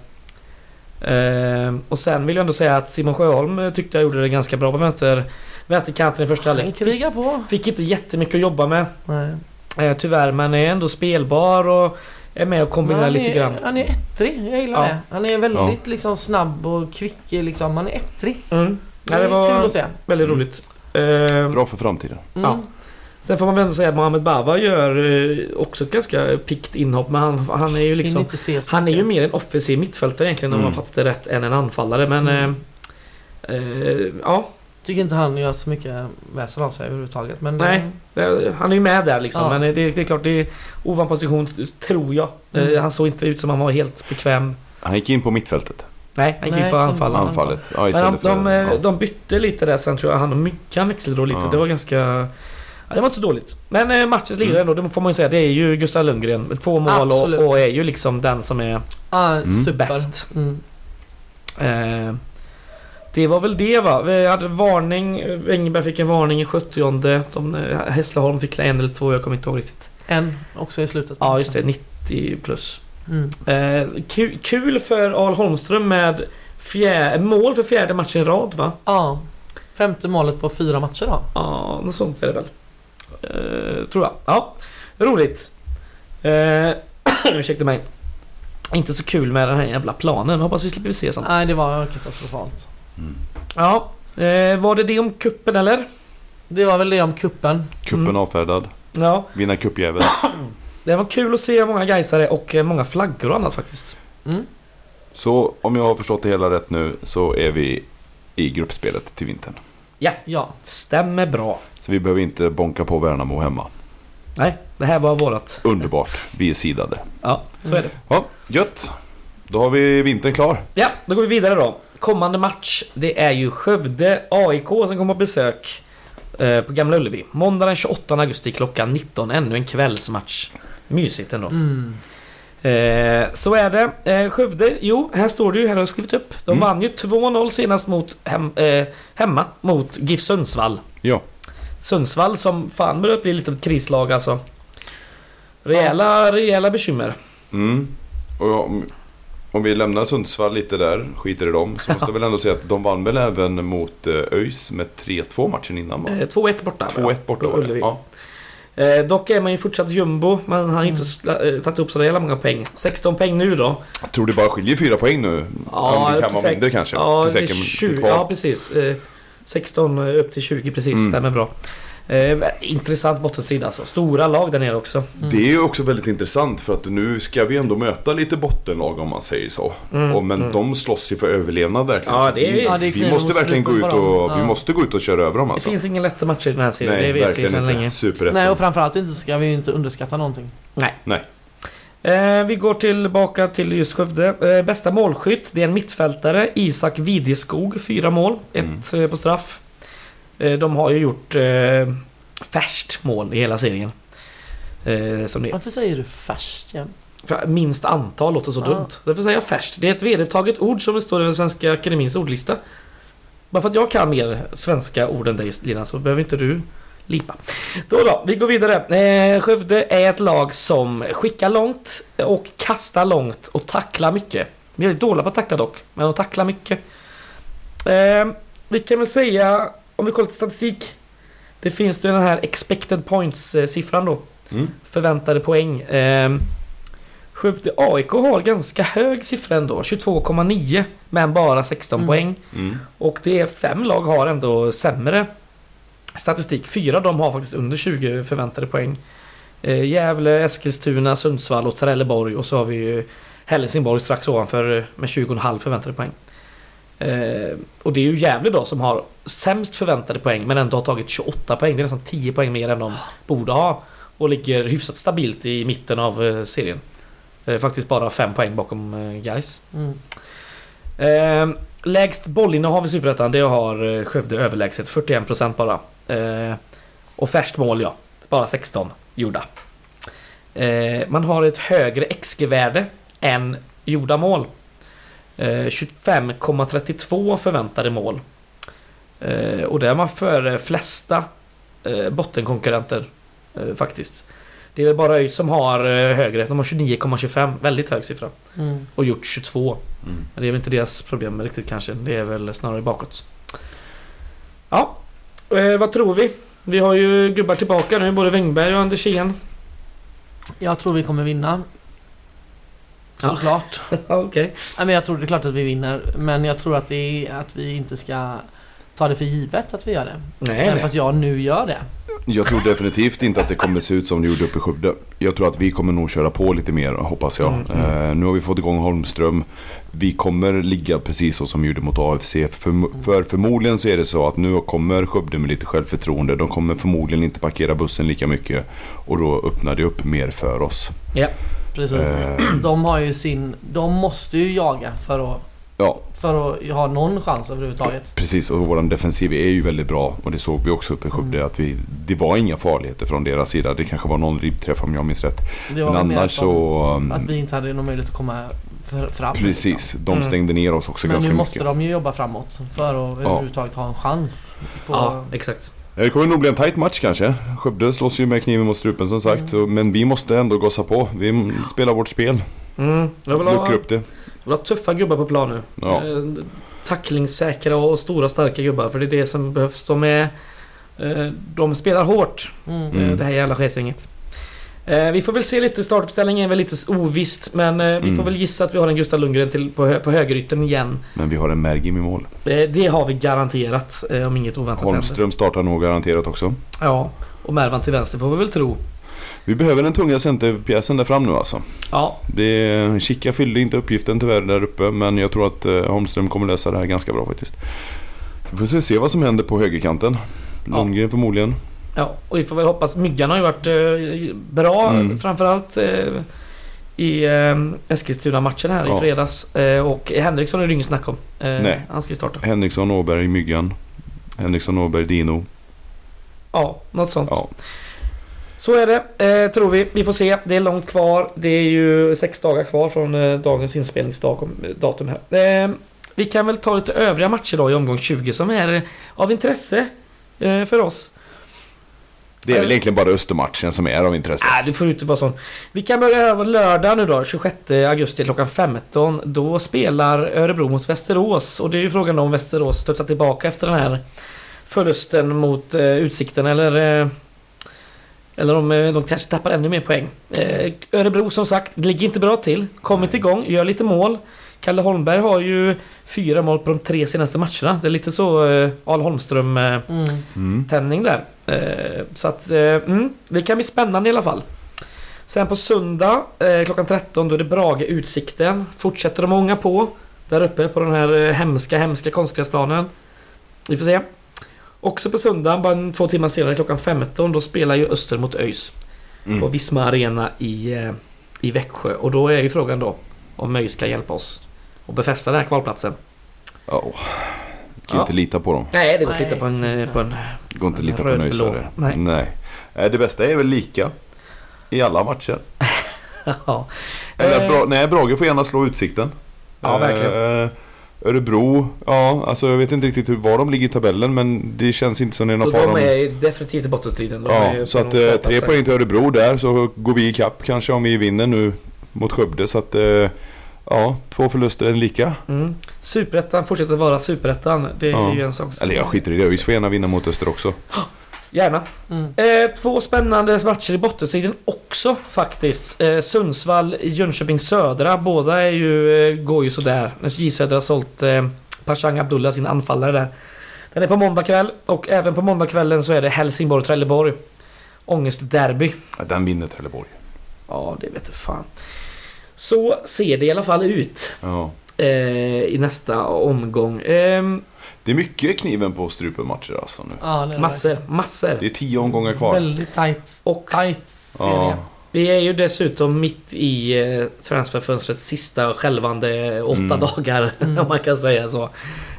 Och sen vill jag ändå säga att Simon Sjöholm tyckte jag gjorde det ganska bra på vänster, vänsterkanten i första Han halvlek. Fick, krigar på. fick inte jättemycket att jobba med Nej. eh, tyvärr men är ändå spelbar och är med och kombinerar han lite är, grann. Han är ettrig, jag gillar Ja. det. Han är väldigt liksom snabb och kvick liksom. Han är ettrig. Mm. Det Ja, är det kul var att se. väldigt Mm. roligt. Eh, Bra för framtiden. Mm. Ja. Sen får man väl ändå säga att Mohamed Bava gör eh, också ett ganska pikt inhopp men han, han är ju liksom... Han är ju mer en offensiv mittfältare egentligen om Mm. man fattat det rätt än en anfallare men... Mm. Eh, eh, ja, Tycker inte han gör så mycket väsen av sig överhuvudtaget. Men Nej. det, han är ju med där liksom Ja. men det, det är klart det är ovan position tror jag. Eh, Mm. Han såg inte ut som han var helt bekväm. Han gick in på mittfältet. Nej, han gick Nej, in på anfall. han- Anfallet. Ja, Men de, de, eh, ja. de bytte lite där sen tror jag. Han och Myggan växlade då lite. Ja. Det var ganska... Ja, det var inte så dåligt. Men eh, matchens lirare Mm. ändå, det får man ju säga. Det är ju Gustav Lundgren med två mål och, och är ju liksom den som är Ah, Mm. super. bäst. Mm. Eh, det var väl det va? Vi hade varning. Engberg fick en varning i 70 de, eh, Hässleholm fick en eller två, jag kommer inte ihåg riktigt. En också i slutet. Ja, just det. 90 plus. Mm. Eh, kul, kul för Al Holmström med fjär, mål för fjärde matchen i rad va? Ja. Femte målet på fyra matcher då. Ja, något sånt är det väl. Eh, tror jag. Ja, roligt. Eh, [CLEARS THROAT] ursäkta mig. Inte så kul med den här jävla planen. Hoppas vi slipper se sånt. Nej, det var katastrofalt. Mm. Ja, eh, var det det om kuppen eller? Det var väl det om kuppen. Kuppen Mm. avfärdad. Ja, Vinna cupjävel. [CLEARS THROAT] det var kul att se många Gaisare och eh, många flaggor och annat faktiskt. Mm. Så om jag har förstått det hela rätt nu så är vi i gruppspelet till vintern. Ja. Stämmer bra. Så vi behöver inte bonka på Värnamo hemma. Nej, det här var vårat. Underbart. Vi är sidade. Ja, så är det. Ja, gött. Då har vi vintern klar. Ja, då går vi vidare då. Kommande match, det är ju Skövde AIK som kommer på besök eh, på Gamla Ullevi. Måndag den 28 augusti klockan 19. Ännu en kvällsmatch. Mysigt ändå. Mm. Eh, så är det. Eh, Skövde, jo, här står det ju, här har jag skrivit upp. De Mm. vann ju 2-0 senast mot hem, eh, hemma mot GIF Sundsvall. Ja. Sundsvall som fan börjar bli lite av ett krislag alltså. Rejäla, rejäla bekymmer. Mm. Och om, om vi lämnar Sundsvall lite där, skiter i dem, så [LAUGHS] måste jag väl ändå säga att de vann väl även mot eh, ÖIS med 3-2 matchen innan va? Eh, 2-1 borta. 2-1 borta var det. Ja. Eh, dock är man ju fortsatt jumbo, men han har inte Mm. sla- eh, tagit upp så jävla många poäng. 16 poäng nu då. Jag tror det bara skiljer fyra poäng nu. om det kan vara mindre kanske. Ja, till säkert 20, kvar. ja precis. Eh, 16 upp till 20 precis, Mm. stämmer bra. Eh, intressant bottenstrid alltså. Stora lag där nere också. Det är ju också väldigt intressant för att nu ska vi ändå möta lite bottenlag om man säger så. Mm, och, men mm. de slåss ju för överlevnad verkligen. Ja, det är- vi, Ja, det är vi måste verkligen gå ut och, dem. vi Ja. måste gå ut och köra över dem Det alltså. finns ingen lätta matcher i den här serien, Nej, det vet vi sedan inte. länge. Superettan. Nej, och framförallt inte ska vi ju inte underskatta någonting. Nej. Nej. Eh, vi går tillbaka till just Skövde. Eh, bästa målskytt, det är en mittfältare, Isak Videskog, fyra mål. Ett eh, på straff. Eh, de har ju gjort eh, färskt mål i hela serien. Eh, som det. Varför säger du färskt igen? För Minst antal låter så Ja. dumt. Därför säger jag färskt. Det är ett vedertaget ord som står i den svenska akademins ordlista. Bara för att jag kan mer svenska ord än dig Lina så behöver inte du lipa. Då då, vi går vidare. Eh, Skövde är ett lag som skickar långt och kastar långt och tacklar mycket. Vi är dåliga på att tackla dock, men de tacklar mycket. Eh, vi kan väl säga, om vi kollar till statistik. Det finns det den här expected points-siffran då Mm. förväntade poäng. Eh, Skövde AIK har ganska hög siffra ändå, 22,9 men bara 16 Mm. poäng. Mm. Och det är fem lag har ändå sämre statistik. Fyra av dem har faktiskt under 20 förväntade poäng. Eh, Gävle, Eskilstuna, Sundsvall och Trelleborg och så har vi ju Helsingborg strax ovanför eh, med 20,5 förväntade poäng. Eh, och det är ju Gävle då som har sämst förväntade poäng men ändå har tagit 28 poäng. Det är nästan 10 poäng mer än de borde ha. Och ligger hyfsat stabilt i mitten av eh, serien. Eh, faktiskt bara 5 poäng bakom eh, Gais. Mm. Eh, lägst bollinnehav i Superettan, det har eh, Skövde överlägset. 41% bara. Eh, och färskt mål, ja. Bara 16 gjorda. Man har ett högre XG-värde än gjorda mål. Eh, 25,32 förväntade mål. Eh, och det är man före flesta eh, bottenkonkurrenter eh, faktiskt. Det är väl bara ÖIS som har eh, högre. De har 29,25. Väldigt hög siffra. Mm. Och gjort 22. Mm. Men det är väl inte deras problem riktigt kanske. Det är väl snarare bakåt. Ja, eh, vad tror vi? Vi har ju gubbar tillbaka nu, både Wängberg och Andersén. Jag tror vi kommer vinna. Ja. Såklart. [LAUGHS] Okej. Nej, men jag tror det är klart att vi vinner. Men jag tror att, det är, att vi inte ska ta det för givet att vi gör det. Nej, Även nej. fast jag nu gör det. Jag tror definitivt inte att det kommer se ut som det gjorde uppe i Skövde. Jag tror att vi kommer nog köra på lite mer hoppas jag. Mm, mm. Eh, nu har vi fått igång Holmström. Vi kommer ligga precis så som vi gjorde mot AFC. För, för förmodligen så är det så att nu kommer Skövde med lite självförtroende. De kommer förmodligen inte parkera bussen lika mycket. Och då öppnar det upp mer för oss. Ja. Precis. Eh. [CLEARS THROAT] De har ju sin... De måste ju jaga för att Ja, För att ha någon chans överhuvudtaget. precis. Och vår defensiv är ju väldigt bra. Och det såg vi också uppe i Skövde. Mm. Att vi, det var inga farligheter från deras sida. Det kanske var någon ribbträff om jag minns rätt. Det var Men annars så... um, Att vi inte hade någon möjlighet att komma fram. Precis. De Mm. stängde ner oss också Men ganska nu måste mycket. de ju jobba framåt för att överhuvudtaget ha en chans. På, Ja, exakt. Det kommer nog bli en tight match kanske. Skövde slåss ju med kniven mot strupen som sagt. Mm. Men vi måste ändå gossa på. Vi spelar vårt spel. Mm. Jag vill ha, upp det. jag vill ha tuffa gubbar på plan nu. Ja. Eh, tacklingssäkra och stora starka gubbar. För det är det som behövs. De är... eh, De spelar hårt. Mm. eh, Mm. Det här jävla sketgänget. Eh, Vi får väl se lite. Startuppställningen är väl lite ovisst. Men eh, vi Mm. får väl gissa att vi har en Gustav Lundgren till på, hö- på högerytten igen. Men vi har en Mergim i mål. Eh, Det har vi garanterat. eh, Om inget oväntat händer. Holmström startar nog garanterat också. Ja. Och Mervan till vänster får vi väl tro. Vi behöver den tunga centerpjäsen där fram nu alltså. Ja. Det, Chica fyllde inte uppgiften tyvärr där uppe. Men jag tror att eh, Holmström kommer lösa det här ganska bra faktiskt. Vi får se- vad som händer på högerkanten. Ja. Lundgren förmodligen. Ja, och vi får väl hoppas. Myggan har ju varit eh, bra Mm. framförallt eh, i eh, Eskilstuna-matchen här Ja. i fredags. Eh, och Henriksson är det inget snack om. Eh, Nej. Han ska starta. Henriksson, Åberg, Myggan. Henriksson, Åberg, Dino. Ja, något sånt. Ja. Så är det, eh, tror vi. Vi får se. Det är långt kvar. Det är ju sex dagar kvar från eh, dagens inspelningsdag eh, datum här. Eh, vi kan väl ta lite övriga matcher då i omgång 20 som är av intresse för oss. Det är väl egentligen bara Östermatchen som är av intresse. Nej, det får inte vara sån. Vi kan börja på lördag nu då, 26 augusti klockan 15. Då spelar Örebro mot Västerås. Och det är ju frågan om Västerås studsar tillbaka efter den här förlusten mot eh, Utsikten eller... Eh, eller om eh, de kanske tappar ännu mer poäng. Eh, Örebro som sagt, ligger inte bra till. Kommit igång, gör lite mål. Kalle Holmberg har ju fyra mål på de tre senaste matcherna. Det är lite så eh, Al Holmström... Eh, Mm. Mm. där. Eh, så att, eh, mm, det kan bli spännande i alla fall. Sen på söndag eh, klockan 13 då är det Brage Utsikten. Fortsätter de ånga på där uppe på den här eh, hemska, hemska konstgräsplanen. Vi får se. Också på söndag, bara två timmar senare klockan 15, då spelar ju Öster mot ÖIS på Mm. Visma Arena i, eh, i Växjö. Och då är ju frågan då om ÖIS ska hjälpa oss och befästa den här kvalplatsen. Ja. Kan Ja. inte lita på dem. Nej, det går Nej. titta på en, eh, på en Går inte att lita på nöjsare. Nej. Nej. Nej. Det bästa är väl lika. I alla matcher. [LAUGHS] ja. Eller att Eh, Bra, nej, Brage får gärna slå Utsikten. Ja, verkligen. Eh, Örebro, ja alltså jag vet inte riktigt hur, var de ligger i tabellen men det känns inte som det är någon fara. de om- är definitivt i bottenstriden. De Ja, så att eh, tre poäng till Örebro där så går vi i kapp kanske om vi vinner nu mot Skövde. Så att eh, ja, två förluster är lika. Mm. Superettan fortsätter vara superettan. Det är Ja. ju en sak. som- Eller jag skiter i det, ÖIS får gärna vinna mot Öster också. Gärna. Mm. Eh, två spännande matcher i bottenstriden också faktiskt. Eh, Sundsvall, Jönköping Södra. Båda är ju, eh, går ju sådär. J Södra har sålt eh, Pashang Abdullah, sin anfallare där. Den är på måndag kväll och även på måndagskvällen så är det Helsingborg-Trelleborg. Ångest-derby. Ja, den vinner Trelleborg. Ja, det vet fan. Så ser det i alla fall ut Ja. eh, i nästa omgång. Ehm, Det är mycket kniven på strupen matcher alltså nu. Ja, det är massor, verkligen. massor. Det är tio omgångar kvar. Väldigt tight, Och tight serie. Ja. vi är ju dessutom mitt i eh, transferfönstrets sista skälvande åtta Mm. dagar, Mm. [LAUGHS] om man kan säga så.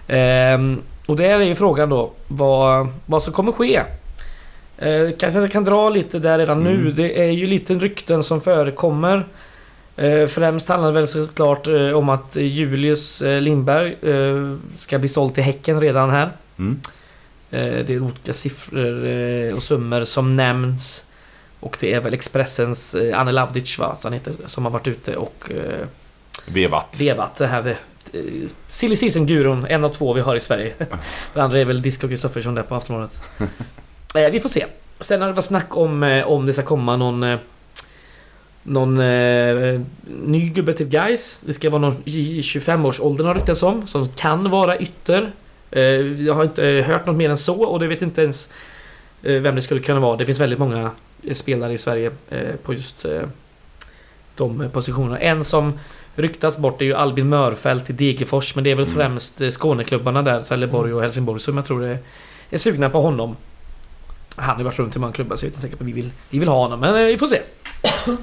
Ehm, och där är ju frågan då vad, vad som kommer ske. Eh, kanske jag kan dra lite där redan nu. Mm. Det är ju lite rykten som förekommer. Eh, främst handlar det väl såklart eh, om att Julius eh, Lindberg ska bli såld till Häcken redan här. Mm. Det är olika siffror och summor som nämns. Och det är väl Expressens Anne Lavdic va, som heter, som har varit ute och Vevat. vevat det här. Silly Season-gurun, en av två vi har i Sverige. [LAUGHS] Den andra är väl Disco Kristoffersson där på Aftonbladet. vi får se. Sen har det varit snack om om det ska komma någon någon eh, ny gubbe till guys. Det ska vara någon i 25-årsåldern har ryktats om. Som kan vara ytter. Eh, jag har inte eh, hört något mer än så och det vet inte ens eh, vem det skulle kunna vara. Det finns väldigt många eh, spelare i Sverige på just de positionerna. En som ryktats bort är ju Albin Mörfält i Degerfors men det är väl Mm. främst Skåneklubbarna där, Trelleborg och Helsingborg som jag tror är, är sugna på honom. Han har ju varit runt i många klubbar så jag är inte säker på att vi vill, vi vill ha honom men vi får se.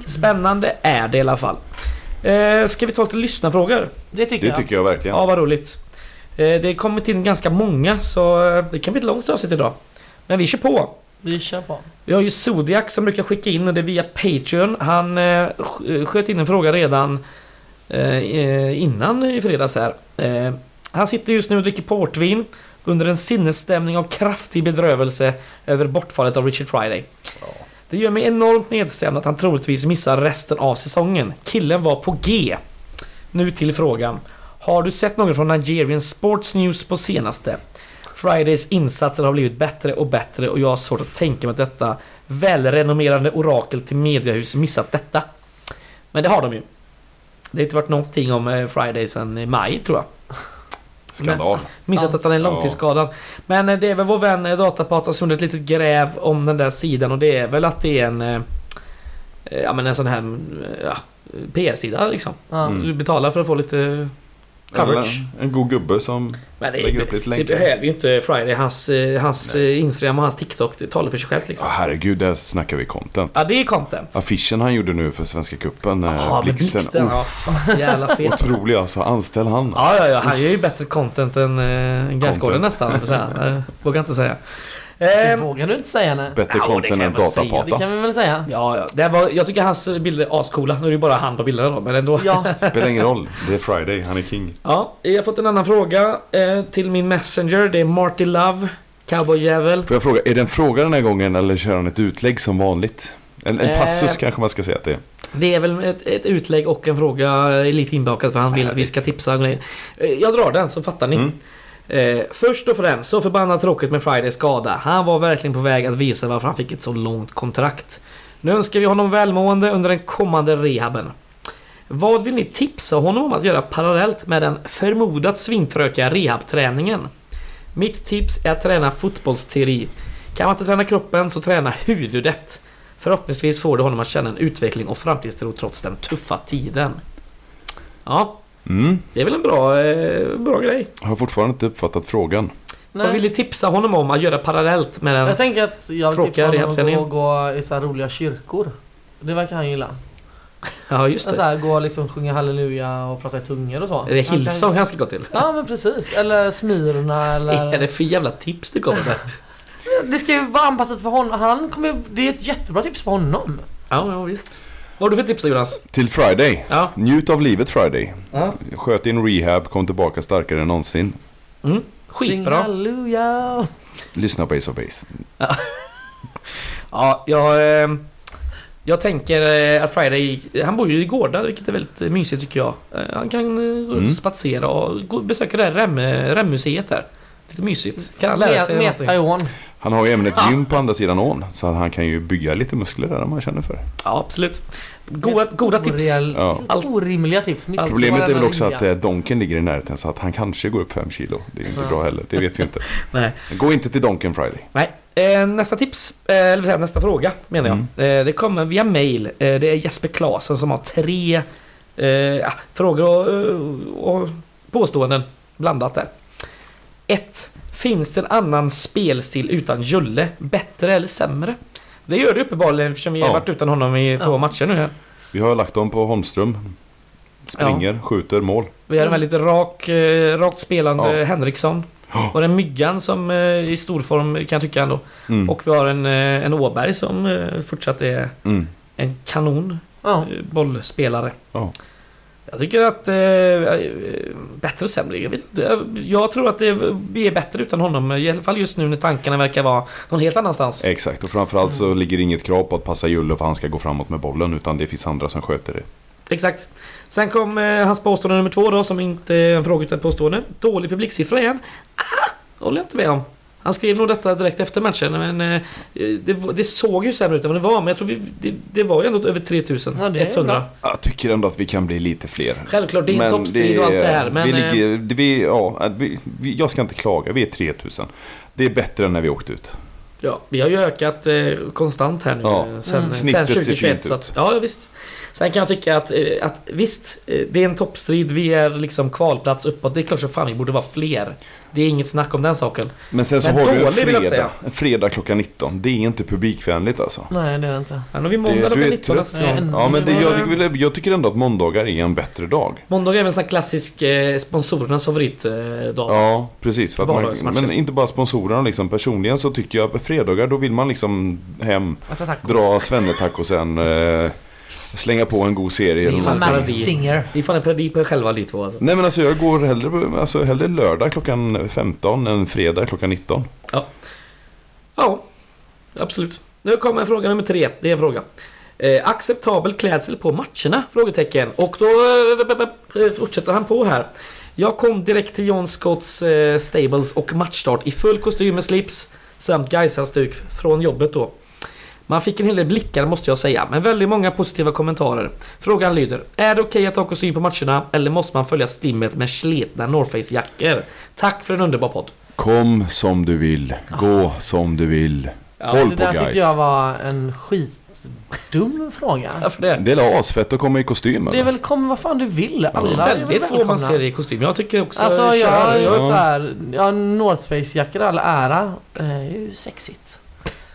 Spännande är det i alla fall. Eh, ska vi ta lite lyssnarfrågor? Det tycker Det jag. tycker jag verkligen. Ja, vad roligt. Eh, det har kommit in ganska många så eh, det kan bli ett långt avsnitt idag. Men vi kör på. Vi kör på. Vi har ju Zodiac som brukar skicka in och det är via Patreon. Han eh, sk- sköt in en fråga redan eh, eh, innan i fredags här. Eh, han sitter just nu och dricker portvin under en sinnesstämning av kraftig bedrövelse över bortfallet av Richard Friday. Det gör mig enormt nedstämd att han troligtvis missar resten av säsongen. Killen var på G. Nu till frågan. Har du sett någon från Nigerian Sports News på senaste? Fridays insatser har blivit bättre och bättre och jag har svårt att tänka mig att detta välrenommerade orakel till mediehus missat detta. Men det har de ju. Det har inte varit någonting om eh, Friday sedan i maj tror jag. Skandal. Missat att han är långtidsskadad. Men eh, det är väl vår vän eh, Datapata som gjorde ett litet gräv om den där sidan och det är väl att det är en... eh, Ja men en sån här eh, ja, PR-sida liksom. Ja. Mm. Du betalar för att få lite coverage. Eller en god gubbe som Men det, lägger upp det, lite det länkar. behöver ju inte Friday. Hans, eh, hans eh, Instagram och hans TikTok, det talar för sig självt liksom. Ja, herregud, där snackar vi content. Ja, det är content. Affischen han gjorde nu för Svenska Cupen, eh, Ja, Blixten. Blixten. Ja, fan så jävla fet. Otrolig alltså, anställ han. Ja, ja, ja. Han gör ju bättre content än äh, Gaisgården Content. nästan, jag [LAUGHS] Vågar inte säga. Det Ehm, vågar du inte säga nej. Bättre det content kan än jag väl säga. Det datapata. kan vi väl säga. Ja, ja. Det var, jag tycker hans bilder är ascoola. Nu är det bara han på bilderna då, men ändå. Ja. [LAUGHS] Spelar ingen roll, det är Friday, han är king. Ja, jag har fått en annan fråga eh, till min messenger. Det är Marty Love, cowboyjävel. Får jag fråga, är det en fråga den här gången eller kör han ett utlägg som vanligt? En, en Eh. passus kanske man ska säga att det är. Det är väl ett, ett utlägg och en fråga eh, lite inbakat för han vill att vi ska tipsa. Eh, Jag drar den så fattar ni. Mm. Eh, först och främst, så förbannat tråkigt med Fridays skada. Han var verkligen på väg att visa varför han fick ett så långt kontrakt. Nu önskar vi honom välmående under den kommande rehaben. Vad vill ni tipsa honom om att göra parallellt med den förmodat svintrökiga rehabträningen? Mitt tips är att träna fotbollsteori. Kan man inte träna kroppen så träna huvudet. Förhoppningsvis får det honom att känna en utveckling och framtidstro trots den tuffa tiden. Ja, Mm. det är väl en bra, eh, bra grej. Har fortfarande inte uppfattat frågan. Vad vill ni tipsa honom om att göra parallellt med den? Jag tänker att jag vill Tråkiga tipsa honom att gå, gå i så här roliga kyrkor. Det verkar han gilla. [LAUGHS] Ja, just Så det. här, gå och liksom sjunga halleluja och prata i tungor och så. Är det Hillsong han ska gå till? Ja men precis. Eller Smyrna [LAUGHS] Vad är det eller... för jävla tips det kommer med? [LAUGHS] Det ska ju vara anpassat för honom. Han kommer... Det är ett jättebra tips för honom. Ja, ja visst. Vad har du för tips Jonas? Till Friday. Ja. Njut av livet Friday. ja. Sköt in rehab, kom tillbaka starkare än någonsin. Mm. Skitbra. halleluja. Lyssna på Ace of Base. [LAUGHS] Ja, jag... Eh, jag tänker eh, att Friday... Han bor ju i Gårda, vilket är väldigt eh, mysigt tycker jag. Han kan Mm. och spatsera och besöka det här Rem, Remmuseet där. Lite mysigt. Kan han lära sig? Taiwan. Han har ju även ett gym på andra sidan ån. Så att han kan ju bygga lite muskler där om man känner för det. Ja, absolut. Goda, goda tips. Ja. Allt- orimliga tips. Mitt Problemet är väl också att vilja. eh, Donken ligger i närheten så att han kanske går upp 5 kilo. Det är ju inte Ja. bra heller, det vet vi inte. [LAUGHS] Nej. Gå inte till Donken Friday. Nej. Eh, nästa tips, eh, eller vill säga nästa fråga menar jag. Eh, det kommer via mail. Det är Jesper Klasen som har tre ja, frågor och, och påståenden blandat där. 1. Finns det en annan spelstil utan Julle? Bättre eller sämre? Det gör det uppenbarligen eftersom vi har Ja. varit utan honom i två Ja. matcher nu här. Vi har lagt dem på Holmström. Springer, skjuter, mål. Vi har en väldigt rak, eh, rakt spelande Ja. Henriksson. Ja. Och en Myggan som eh, i stor form kan jag tycka ändå. Mm. Och vi har en, eh, en Åberg som fortsatt är Mm. en kanon Ja. bollspelare. Ja. Jag tycker att... Eh, eh, bättre och sämre, jag vet inte. Jag tror att det, vi är bättre utan honom. I alla fall just nu när tankarna verkar vara någon helt annanstans. Exakt, och framförallt så ligger det inget krav på att passa Julle för att han ska gå framåt med bollen. Utan det finns andra som sköter det. Exakt. Sen kom eh, hans påstående nummer två då, som inte är en fråga utan ett påstående. Dålig publiksiffra igen. Ah, håller jag inte med om. Han skrev nog detta direkt efter matchen, men eh, det, det såg ju sämre ut än vad det var. Men jag tror vi, det, det var ju ändå över 3100. Ja. Jag tycker ändå att vi kan bli lite fler. Självklart, det är en toppstrid och allt det här. Men, vi eh, ligger, det- vi, ja, vi, vi, jag ska inte klaga, vi är 3000. Det är bättre än när vi åkte ut. Ja, vi har ju ökat eh, konstant här nu Ja. eh, sen, Mm. sen Snittet ser 2021. fint Så att, ja, visst. Sen kan jag tycka att, eh, att visst, eh, det är en toppstrid. Vi är liksom kvalplats uppåt. Det är klart som fan vi borde vara fler. Det är inget snack om den saken. Men sen så Men har du en fredag, en fredag klockan 19. Det är inte publikvänligt alltså. Nej, det är det inte. Nu har vi måndag klockan är 19 trött. nästa gång. Nej, Ja men det, Mm. jag, tycker, jag tycker ändå att måndagar är en bättre dag. Måndag är en sån här klassisk eh, sponsorernas favoritdag. Ja, precis. För att man, men inte bara sponsorerna liksom. Personligen så tycker jag på fredagar då vill man liksom hem, Att dra svennetacosen, eh, slänga på en god serie eller något. Masked Singer. Vi är fan en parodi på er själva ni två alltså. Nej men alltså jag går hellre, alltså, hellre lördag klockan 15 än fredag klockan 19. Ja, absolut. Nu kommer fråga nummer tre. Det är en fråga. Eh, acceptabel klädsel på matcherna? Frågetecken. Och då eh, fortsätter han på här. Jag kom direkt till John Scotts eh, Stables och matchstart i full kostym med slips samt Gaisa-stuk från jobbet då. Man fick en hel del blickar måste jag säga, men väldigt många positiva kommentarer. Frågan lyder, är det okej att ha kostym på matcherna eller måste man följa stimmet med sletna North Face-jackor? Tack för en underbar podd. Kom som du vill, gå som du vill. Håll Det på där guys. tyckte jag var en skitdum fråga. Varför det? Det är asfett att komma i kostym Det är eller? väl kom vad fan du vill. Alla Ja, är väl väldigt få man ser i kostym. Jag tycker också... Alltså jag, jag, jag så här, ja, North Face-jackor all ära. eh, är ju sexigt.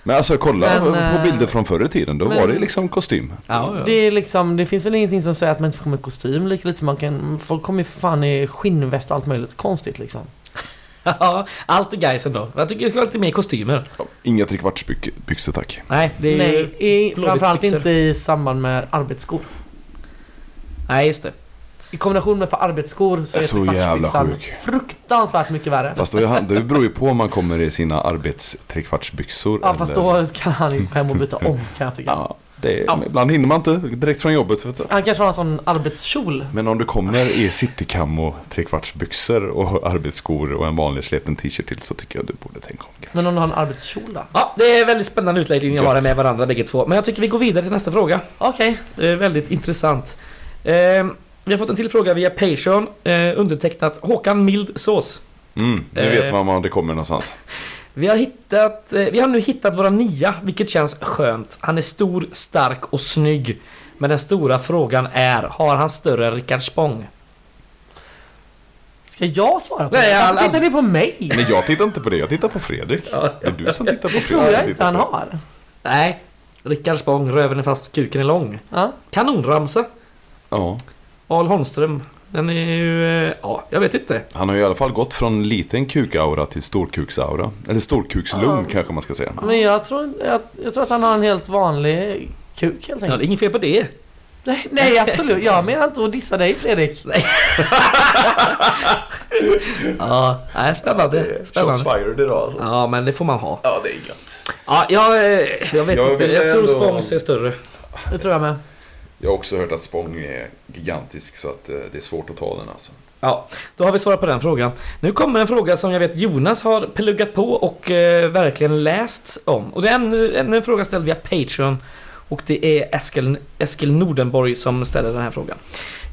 Men alltså kolla Men, på eh, bilder från förr i tiden. Då men- var det liksom kostym. ja, ja. Det är liksom, det finns väl ingenting som säger att man inte får komma i kostym lika lite som man kan... Folk kommer ju för fan i skinnväst och allt möjligt konstigt liksom. [LAUGHS] ja, allt är guys ändå. Jag tycker det ska vara lite mer kostymer. Inga trekvartsbyxor tack. Nej, det är Nej, i, framförallt byxor. inte i samband med arbetsskor. Nej, just det. I kombination med på arbetsskor så är så jävla sjuk. fruktansvärt mycket värre. Fast då är han, det beror ju på om man kommer i sina arbetstrekvartsbyxor. ja fast eller- då kan han ju gå hem och byta om kan jag tycka. Ja, det, Ja. Ibland hinner man inte direkt från jobbet. Vet du. Han kanske har en sån arbetskjol. Men om du kommer i citykamo, trekvartsbyxor och arbetsskor och en vanlig sliten t-shirt till så tycker jag du borde tänka om. kanske. Men om du har en arbetskjol då? Ja, det är väldigt spännande utläggning ni har med varandra bägge två. Men jag tycker vi går vidare till nästa fråga. Okej. Det är väldigt intressant. Eh, vi har fått en till fråga via Patreon. Eh, undertecknat Håkan Mild Sås. Mm, nu Eh. vet man var det kommer någonstans. [LAUGHS] Vi har, hittat, eh, vi har nu hittat våra nia, vilket känns skönt. Han är stor, stark och snygg. Men den stora frågan är, har han större än Rickard Spång? Ska jag svara på Nej, det? jag- Varför tittar ni på mig? Men jag tittar inte på det, jag tittar på Fredrik. Ja, Det är du som tittar på Det tror Fredrik. jag inte han har. Nej, Rickard Spång, röven är fast, kuken är lång. Ja. Kanonramsa. Ja, Al Holmström. Den är ju... eh, Ja, jag vet inte. han har ju i alla fall gått från liten kukaura till storkuksaura. Eller storkukslugn Ja. kanske man ska säga. Men jag tror, jag, jag tror att han har en helt vanlig kuk helt Ja, det enkelt. är inget fel på det. Nej, nej absolut. Jag menar inte att dissa dig Fredrik. [LAUGHS] Ja, nej, spännande. Spännande. fired idag alltså. Ja, men det får man ha. Ja, det är gött. Ja, jag, eh, jag vet Jag inte. Jag tror ändå- Spångs är större. Det tror jag med. Jag har också hört att Spång är gigantisk så att eh, det är svårt att ta den alltså. Ja, då har vi svarat på den frågan. Nu kommer en fråga som jag vet Jonas har pluggat på och eh, verkligen läst om. Och det är ännu, ännu en fråga ställd via Patreon. Och det är Eskil, Eskil Nordenborg som ställer den här frågan.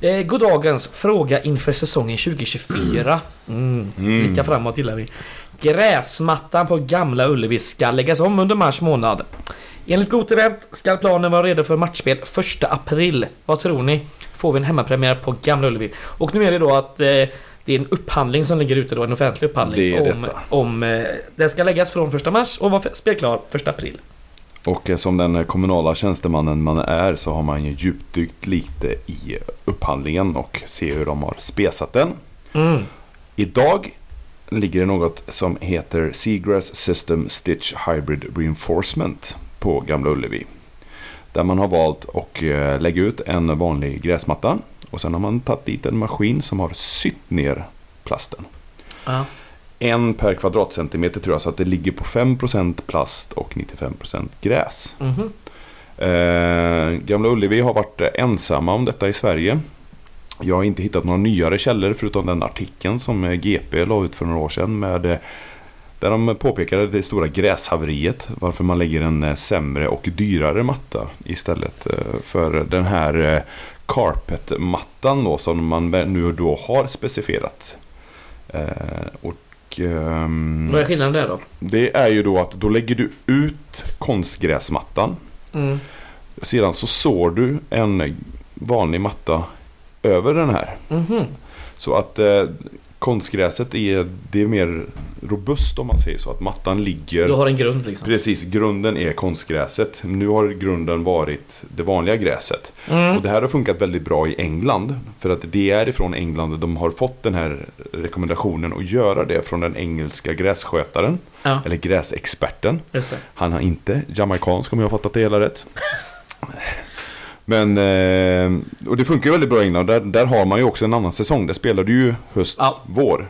Eh, Goddagens fråga inför säsongen 2024. Mm, Mm. Blicka framåt gillar vi. Gräsmattan på Gamla Ullevi ska läggas om under mars månad. Enligt Gotevent ska planen vara redo för matchspel 1 april. Vad tror ni? Får vi en hemmapremiär på Gamla Ullevi? Och nu är det då att eh, det är en upphandling som ligger ute då, en offentlig upphandling. Det är om, detta. om eh, den ska läggas från 1 mars och vara spelklar 1 april. Och eh, som den kommunala tjänstemannen man är så har man ju djupdykt lite i upphandlingen och se hur de har spesat den. Mm. Idag ligger det något som heter Seagrass System Stitch Hybrid Reinforcement på Gamla Ullevi. Där man har valt att eh, lägga ut en vanlig gräsmatta och sen har man tagit dit en maskin som har sytt ner plasten. Ja. En per kvadratcentimeter tror jag så att det ligger på 5% plast och 95% gräs. Mhm. Eh, Gamla Ullevi har varit ensamma om detta i Sverige. Jag har inte hittat några nyare källor förutom den artikeln som eh, GP la ut för några år sedan. Med, eh, där de påpekade det stora gräshaveriet. Varför man lägger en eh, sämre och dyrare matta istället eh, för den här eh, carpetmattan då, som man nu då har specifierat. Och, ehm, Vad är skillnaden där då? det är ju då att då lägger du ut konstgräsmattan. Mm. Sedan så sår du en vanlig matta över den här. Mhm. Så att eh, konstgräset är, det är mer robust om man säger så. Att mattan ligger... Du har en grund liksom. Precis, grunden är konstgräset. Nu har grunden varit det vanliga gräset. Mm. Och det här har funkat väldigt bra i England. För att det är ifrån England de har fått den här rekommendationen att göra det från den engelska grässkötaren. Ja, Eller gräsexperten. Han har inte jamaicansk om jag har fattat det hela rätt. Men, eh, och det funkar ju väldigt bra i England. Där, där har man ju också en annan säsong. Där spelar du ju höst, Ja. vår.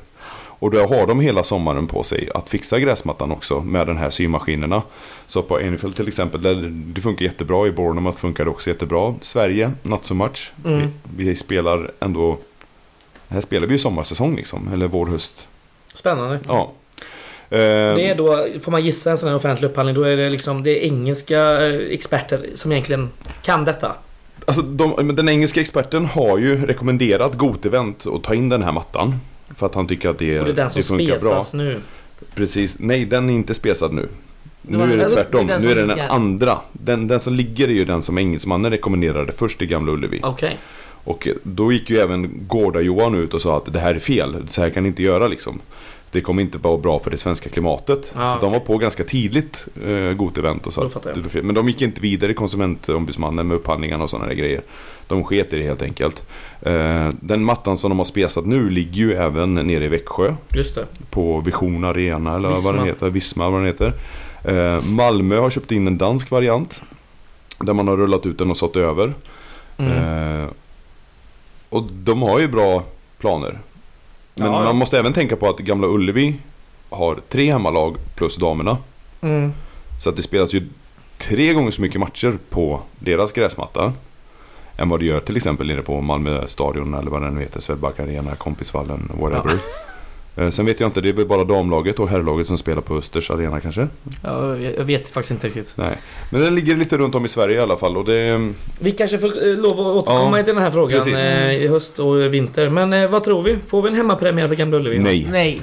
Och där har de hela sommaren på sig att fixa gräsmattan också med den här symaskinerna. Så på Enfield till exempel, där det funkar jättebra. I Bournemouth funkar det också jättebra. Sverige, not so much. Mm. Vi, vi spelar ändå... Här spelar vi ju sommarsäsong liksom, eller vår, höst. Spännande. Ja. Eh, Det är då, får man gissa en sån här offentlig upphandling, då är det liksom det är engelska eh, experter som egentligen kan detta. Alltså de, den engelska experten har ju rekommenderat Gotevent att ta in den här mattan. För att han tycker att det, Och det är den som det funkar bra. spesas nu. Precis. Nej, den är inte spesad nu. Nu är det alltså, tvärtom. det är nu är det den ligger. andra. Den, den som ligger är ju den som engelsmannen rekommenderade först i Gamla Ullevi. Okej. Och då gick ju även Gårda-Johan ut och sa att det här är fel. Så här kan ni inte göra liksom. Det kommer inte vara bra för det svenska klimatet. Ah, så de okej. var på ganska tidigt eh, Gotevent och fel. Men de gick inte vidare i konsumentombudsmannen med upphandlingarna och sådana där grejer. De sket i det helt enkelt. Eh, den mattan som de har spesat nu ligger ju även nere i Växjö. Just det. På Vision Arena eller Visma. vad den heter. Visma vad den heter. Eh, Malmö har köpt in en dansk variant. Där man har rullat ut den och satt över. Mm. Eh, och de har ju bra planer. Men Ja, ja. man måste även tänka på att Gamla Ullevi har tre hemmalag plus damerna. Mm. Så att det spelas ju tre gånger så mycket matcher på deras gräsmatta. Än vad det gör till exempel nere på Malmö stadion eller vad den nu heter. Swedbank Arena, Kompisvallen, whatever. Eh, [LAUGHS] Sen vet jag inte, det är väl bara damlaget och herrlaget som spelar på Östers arena kanske? Ja, jag vet faktiskt inte riktigt. Nej. Men den ligger lite runt om i Sverige i alla fall och det... Vi kanske får eh, lov att återkomma Ja, till den här frågan precis. eh, i höst och vinter. Men eh, vad tror vi? Får vi en hemmapremiär på Gamla Ullevi? Nej. Nej.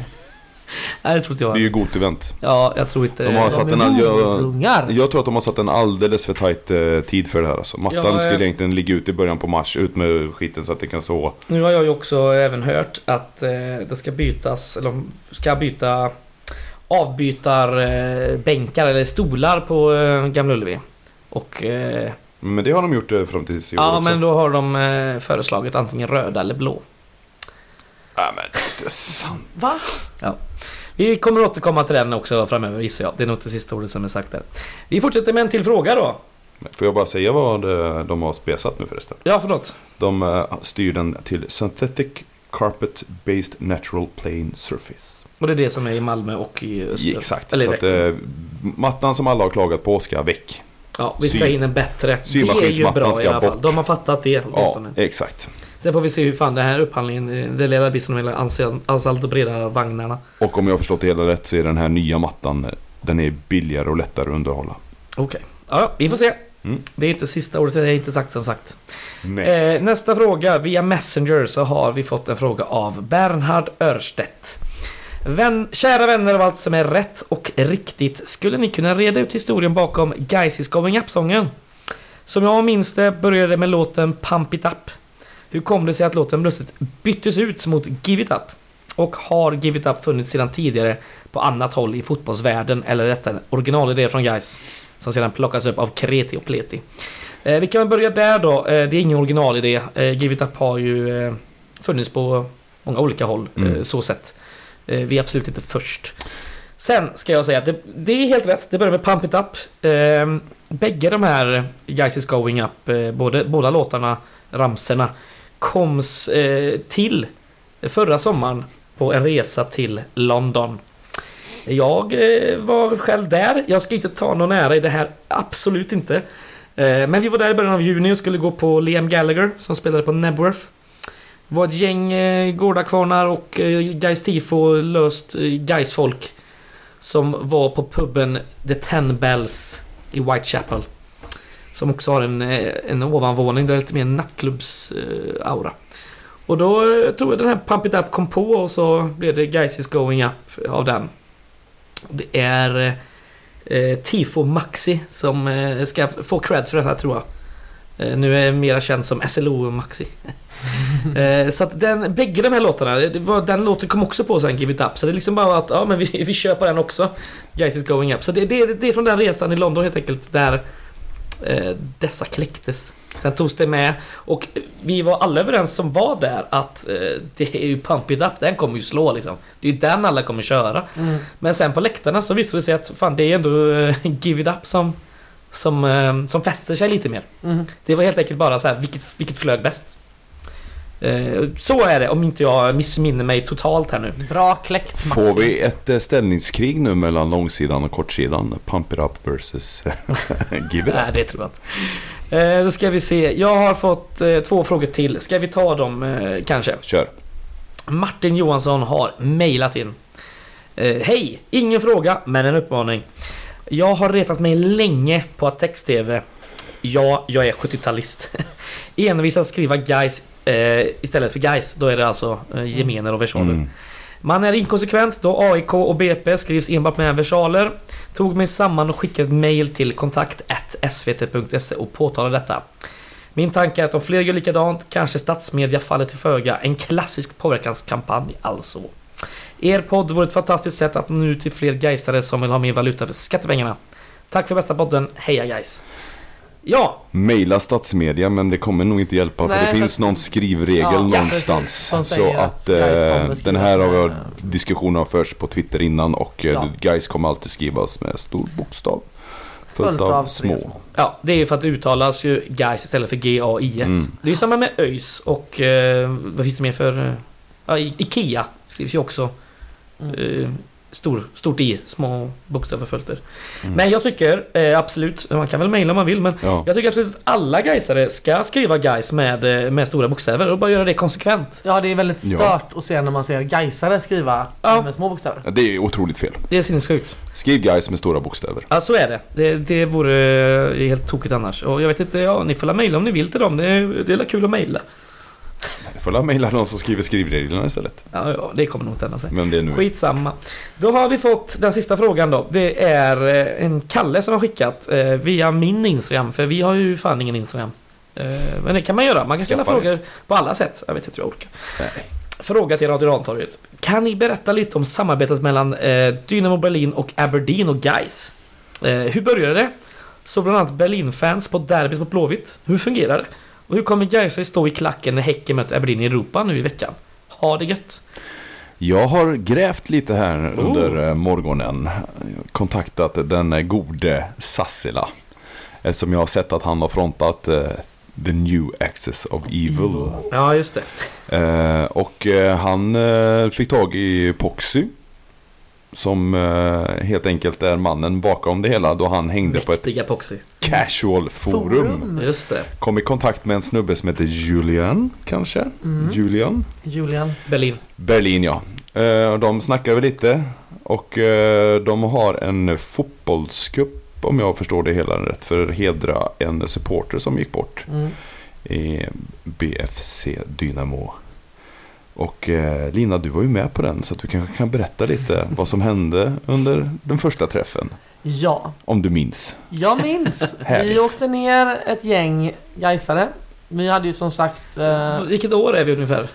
[LAUGHS] Nej, det tror inte Det är jag. ju Gotevent. Ja, jag tror inte... De har De satt en jag-. Jag tror att de har satt en alldeles för tajt eh, tid för det här alltså. Mattan Ja, skulle egentligen ligga ute i början på mars, ut med skiten så att det kan så. Nu har jag ju också även hört att eh, det ska bytas, eller de ska byta avbytar eh, bänkar eller stolar på eh, Gamla Ullevi. Och Men det har de gjort fram till i år ja, också. men då har de föreslagit antingen röda eller blå. Nej men det är inte sant. Va? Vi kommer återkomma till den också framöver gissar jag. Det är nog inte sista ordet som är sagt där. Vi fortsätter med en till fråga då. Får jag bara säga vad eh, de har spesat nu förresten? Ja, förlåt. De eh, styr den till Synthetic Carpet Based Natural Plane Surface. Och det är det som är i Malmö och i Öster. Exakt, Eller så att eh, mattan som alla har klagat på ska väck. Ja, vi ska sy- in en bättre. Det är ju symaskinsmattan bra i ska alla fall. bort. De har fattat det Ja, exakt. Sen får vi se hur fan den här upphandlingen, det lilla blir som de hela ansal- asfalt och breda vagnarna. Och om jag har förstått det hela rätt så är den här nya mattan, den är billigare och lättare att underhålla. Okej. Ja, vi får se. Mm. Det är inte sista ordet, det är inte sagt som sagt. Eh, nästa fråga, via Messenger så har vi fått en fråga av Bernhard Örstedt. Vän, kära vänner av allt som är rätt och riktigt, skulle ni kunna reda ut historien bakom Guys is going up-sången? Som jag minns det började med låten Pump it up. Hur kom det sig att låten plötsligt byttes ut mot Give it up? Och har Give it up funnits sedan tidigare på annat håll i fotbollsvärlden eller är detta en originalidé från Guys Som sedan plockas upp av Kreti och Pleti. Eh, vi kan väl börja där då. Eh, det är ingen originalidé. Eh, Give it up har ju eh, funnits på många olika håll. Mm. Eh, så sett. Eh, vi är absolut inte först. Sen ska jag säga att det, det är helt rätt. Det börjar med Pump It Up. Eh, bägge de här Guys Is Going Up, eh, både, båda låtarna, ramserna, koms eh, till förra sommaren på en resa till London. Jag eh, var själv där. Jag ska inte ta någon ära i det här, absolut inte. Eh, men vi var där i början av juni och skulle gå på Liam Gallagher som spelade på Nebworth. Det var ett gäng eh, gårdakvarnar och eh, Gais tifo löst eh, Gais folk som var på puben The Ten Bells i Whitechapel. Som också har en, eh, en ovanvåning där det är lite mer nattklubbs-aura. Och då eh, tror jag den här Pump It Up kom på och så blev det Guys Is Going Up av den. Det är eh, Tifo Maxi som eh, ska få cred för den här tror jag. Eh, nu är jag mera känd som SLO Maxi. [LAUGHS] Eh, så att den, bägge de här låtarna, det var, den låten kom också på sen, Give It Up. Så det är liksom bara att, ja men vi, [LAUGHS] vi kör på den också. Guys is going up. Så det, det, det är från den resan i London helt enkelt där dessa kläcktes. Sen togs det med och vi var alla överens som var där att eh, det är ju Pump It Up, den kommer ju slå liksom. Det är ju den alla kommer köra. Mm. Men sen på läktarna så visade det sig att fan det är ändå eh, Give It Up som, som, eh, som fäster sig lite mer. Mm. Det var helt enkelt bara så här, vilket, vilket flög bäst. Eh, så är det om inte jag missminner mig totalt här nu. Bra kläckt Maxi. Får vi ett eh, ställningskrig nu mellan långsidan och kortsidan? Pump it up versus [LAUGHS] give it Nej, up. det tror jag inte. Eh, då ska vi se. Jag har fått två frågor till. Ska vi ta dem kanske? Kör. Martin Johansson har mejlat in. Hej! Ingen fråga, men en uppmaning. Jag har retat mig länge på att text-tv, ja, jag är 70-talist, [LAUGHS] envisas skriva guys eh, istället för guys. Då är det alltså eh, gemener och versaler. Mm. Man är inkonsekvent då AIK och BP skrivs enbart med versaler. Tog mig samman och skickade ett mail till kontakt svt.se och påtalade detta. Min tanke är att om fler gör likadant kanske statsmedia faller till föga. En klassisk påverkanskampanj alltså. Er podd vore ett fantastiskt sätt att nå ut till fler geistare som vill ha mer valuta för skattepengarna. Tack för bästa podden. Heja guys! Ja, Maila statsmedia men det kommer nog inte hjälpa Nej, för det för finns att- någon skrivregel Ja, ja, någonstans. Som så att att eh, den här har med- diskussionen har förts på Twitter innan och eh, Ja. guys kommer alltid skrivas med stor bokstav. Följt av, av små. små. ja, det är ju för att det uttalas ju guys istället för G-A-I-S. Mm. Det är ju samma med ÖIS och eh, vad finns det mer för... eh, Ja, I- Ikea skrivs ju också Mm. Stor, stort I, små bokstäver följt. Mm. Men jag tycker eh, absolut, man kan väl mejla om man vill men Ja. jag tycker absolut att alla gaisare ska skriva guys med, eh, med stora bokstäver och bara göra det konsekvent. Ja, det är väldigt Ja. stört att se när man ser Gaisare skriva Ja. med små bokstäver. Det är otroligt fel. Det är sinnessjukt. Skriv guys med stora bokstäver. Ja, så är det. Det, det vore eh, helt tokigt annars. Och jag vet inte, ja, ni får la mejla om ni vill till dem. Det är, det är kul att mejla. Jag får la mejla någon som skriver skrivreglerna istället. Ja, ja, det kommer nog inte hända sig. Men det är nu. Skitsamma. Då har vi fått den sista frågan då. Det är eh, en Kalle som har skickat eh, via min Instagram. För vi har ju fan ingen Instagram. Eh, men det kan man göra. Man kan ställa frågor på alla sätt. Jag vet inte hur jag orkar. Nej. Fråga till Radio Rantorget. Kan ni berätta lite om samarbetet mellan Dynamo Berlin och Aberdeen och Guys? Hur började det? Så bland annat Berlin-fans på derbyt mot Blåvitt. Hur fungerar det? Och hur kommer Gaisare stå i klacken när Häcken möter Aberdeen i Europa nu i veckan? Ha det gött! Jag har grävt lite här Oh. under eh, morgonen. Kontaktat den eh, gode Sassila. Eftersom jag har sett att han har frontat eh, The New Access of Evil. Ja, just det. Eh, och eh, han eh, fick tag i Poxy. Som eh, helt enkelt är mannen bakom det hela då han hängde på ett Mäktiga Poxy. casual forum. Just det. Kom i kontakt med en snubbe som heter Julian kanske? Mm. Julian? Julian. Berlin. Berlin ja. Eh, De snackar väl lite. Och eh, de har en fotbollscup om jag förstår det hela rätt. För att hedra en supporter som gick bort Mm. i BFC Dynamo. Och eh, Lina, du var ju med på den så att du kanske kan berätta lite vad som hände under den första träffen. Ja, Om du minns. jag minns. [LAUGHS] Vi åkte ner ett gäng Gaisare. Vi hade ju som sagt eh, Vilket år är vi ungefär?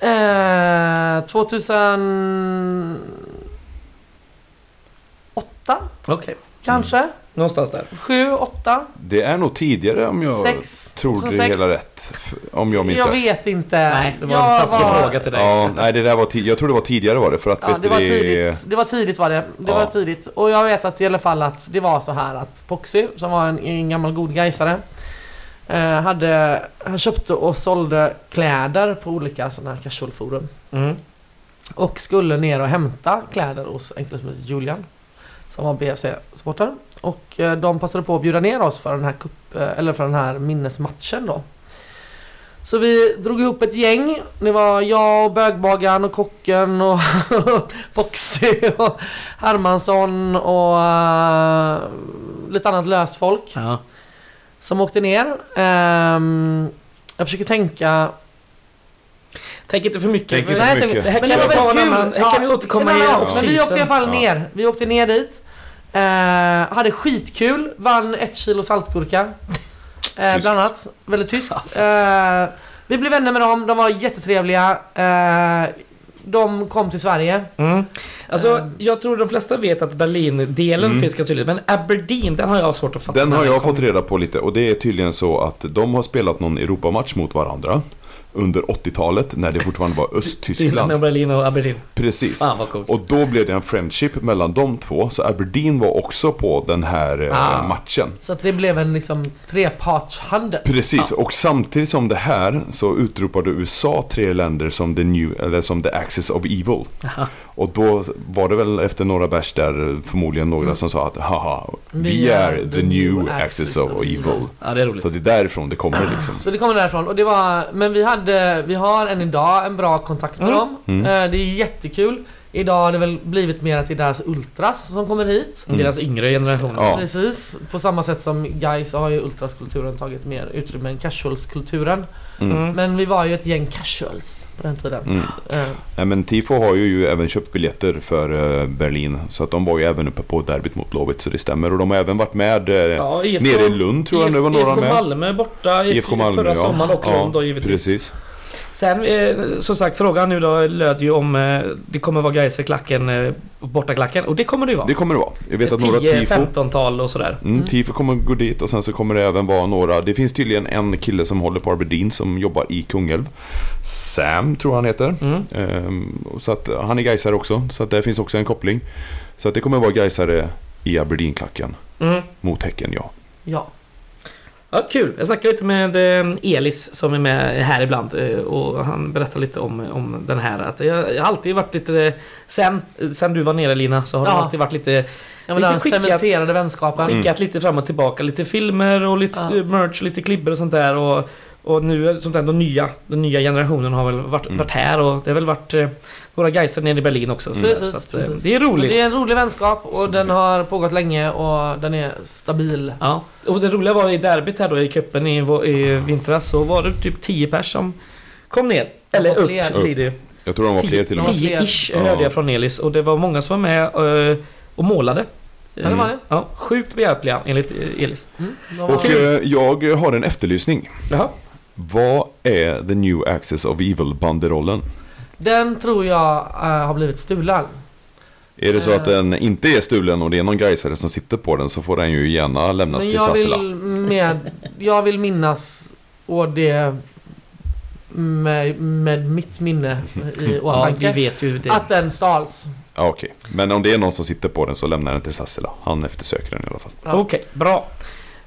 eh, 2008 Okej. kanske? Någonstans där. 7, 8, Det är nog tidigare om jag 6. tror det 2006. hela rätt. Om jag minns Jag rätt. vet inte. Nej, det var en Jag taskig var- fråga till dig. Ja, nej det där var tid- jag tror det var tidigare var det för att Ja, det var tidigt. Det var tidigt var det. Det Ja. var tidigt. Och jag vet att i alla fall att det var så här att Poxy, som var en, en gammal god gaisare eh, hade, han köpte och sålde kläder på olika sådana här casualforum. Mm. Och skulle ner och hämta kläder hos en kille som heter Julian. Som var BFC-supporter. Och eh, de passade på att bjuda ner oss för den här, cup, eh, eller för den här minnesmatchen då. Så vi drog ihop ett gäng. Det var jag och bögbagaren och kocken och [LAUGHS] Foxy och Hermansson och eh, lite annat löst folk. Ja. Som åkte ner. Ehm, jag försöker tänka Tänk inte för mycket. Tänk för- inte Nej, för jag mycket. Det här kan vi ta en väldigt kul. annan... Här kan vi återkomma i off Men vi åkte i alla fall Ja. ner. Vi åkte ner dit. Eh, hade skitkul. Vann ett kilo saltgurka. Eh, bland annat. Väldigt tyskt. Eh, vi blev vänner med dem, de var jättetrevliga. Eh, de kom till Sverige. Mm. Alltså, Ehm. jag tror de flesta vet att Berlin-delen Mm. finns ganska tydligt. Men Aberdeen, den har jag svårt att fatta. Den har jag kom. fått reda på lite och det är tydligen så att de har spelat någon Europamatch mot varandra under 80-talet när det fortfarande var [LAUGHS] Östtyskland. Berlin och Aberdeen. Precis. Fan vad coolt. Och då blev det en friendship mellan de två. Så Aberdeen var också på den här eh, Ah. matchen. Så det blev en liksom trepartshandel. Precis, och samtidigt som det här så utropade USA tre länder som the, new, eller som the axis of evil. Aha. Och då var det väl efter några bärs där förmodligen några Mm. som sa att haha, vi är the new axis of evil. Ja, det är roligt. Så det är därifrån det kommer liksom. Så det kommer därifrån och det var, men vi hade, vi har än idag en bra kontakt med Mm. dem. Mm. Eh, det är jättekul. Idag har det väl blivit mer att det är deras ultras som kommer hit. Mm. Deras yngre generation. Ja. Precis. På samma sätt som guys har ju ultraskulturen tagit mer utrymme än casualskulturen. Mm. Mm. Men vi var ju ett gäng casuals på den tiden. Mm. Eh, Nej, men Tifo har ju, ju även köpt biljetter för eh, Berlin. Så att de var ju även uppe på derbyt mot Blåvitt, så det stämmer. Och de har även varit med eh, Ja, IFK, nere i Lund tror jag det var några IFK med. Malmö borta i IFK Malmö, förra ja. sommaren och Ja, Lund då givetvis. Precis. Sen, eh, som sagt, frågan nu då löd ju om eh, det kommer vara Gais i klacken, eh, bortaklacken. Och det kommer det ju vara. Det kommer det vara. Jag vet att några Tifo 10-15-tal och sådär. Mm, Tifo kommer gå dit och sen så kommer det även vara några. Det finns tydligen en kille som håller på Aberdeen som jobbar i Kungälv. Sam tror han heter. Mm. Ehm, så att han är gaisare också. Så att där finns också en koppling. Så att det kommer vara gaisare i Aberdeen-klacken. Mm. Mot Häcken ja. ja. Ja, kul. Jag snackade lite med eh, Elis som är med här ibland eh, och han berättade lite om, om den här. Att jag, jag har alltid varit lite... Sen, sen du var nere Lina så har Ja. alltid varit lite... Ja, men Lite skickat. cementerade vänskapen. Mm. Skickat lite fram och tillbaka. Lite filmer och lite Ja. eh, merch lite klibbor och sånt där. Och, och nu är sånt där, de nya, den nya generationen har väl varit, Mm. varit här och det har väl varit eh, några Geiser nere i Berlin också. Så, Mm. Precis, att, eh, precis. det är roligt. Det är en rolig vänskap och Så den det- har pågått länge och den är stabil. Ja, och det roliga var i derbyt här då i cupen i, i vintras så var det typ 10 pers som kom ner. Eller upp blir det. Jag tror de var fler till och med. Tio. 10-ish Ja. hörde jag från Elis och det var många som var med eh, och målade. Ja, det var det. Ja, sjukt behjälpliga enligt eh, Elis. Mm, de Och eh, jag har en efterlysning. Jaha. Vad är the new axis of evil banderollen? Den tror jag eh, har blivit stulen. Är det så att Eh. den inte är stulen och det är någon gaisare som sitter på den så får den ju gärna lämnas Men till vill, med, jag vill minnas och det med, med mitt minne i [LAUGHS] Ja, åtanke. vi vet ju det. Att den stals. Ja, okej. Men om det är någon som sitter på den så lämnar den till Sassela. Han eftersöker den i alla fall. Ja. Okej, bra.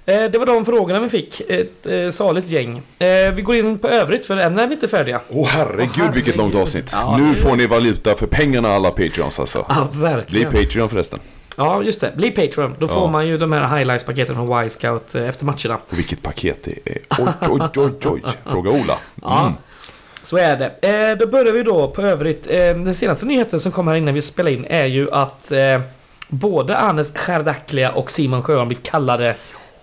Eh, det var de frågorna vi fick. Ett eh, saligt gäng. Eh, vi går in på övrigt för än är vi inte färdiga. Åh herregud, Åh, herregud. vilket långt avsnitt. Ja, nu det- får ni valuta för pengarna alla Patreons alltså. Ja, Bli verkligen. Patreon förresten. Ja, just det. Bli Patreon. Då Ja. får man ju de här highlights-paketen från Y-Scout efter matcherna. Och vilket paket det är. Oj, oj, oj, oj. Fråga Ola. [LAUGHS] Ja. Mm. Så är det. Eh, då börjar vi då på övrigt. Eh, den senaste nyheten som kom här innan vi spelade in är ju att eh, både Anes Skärdaklia och Simon Sjöholm blivit kallade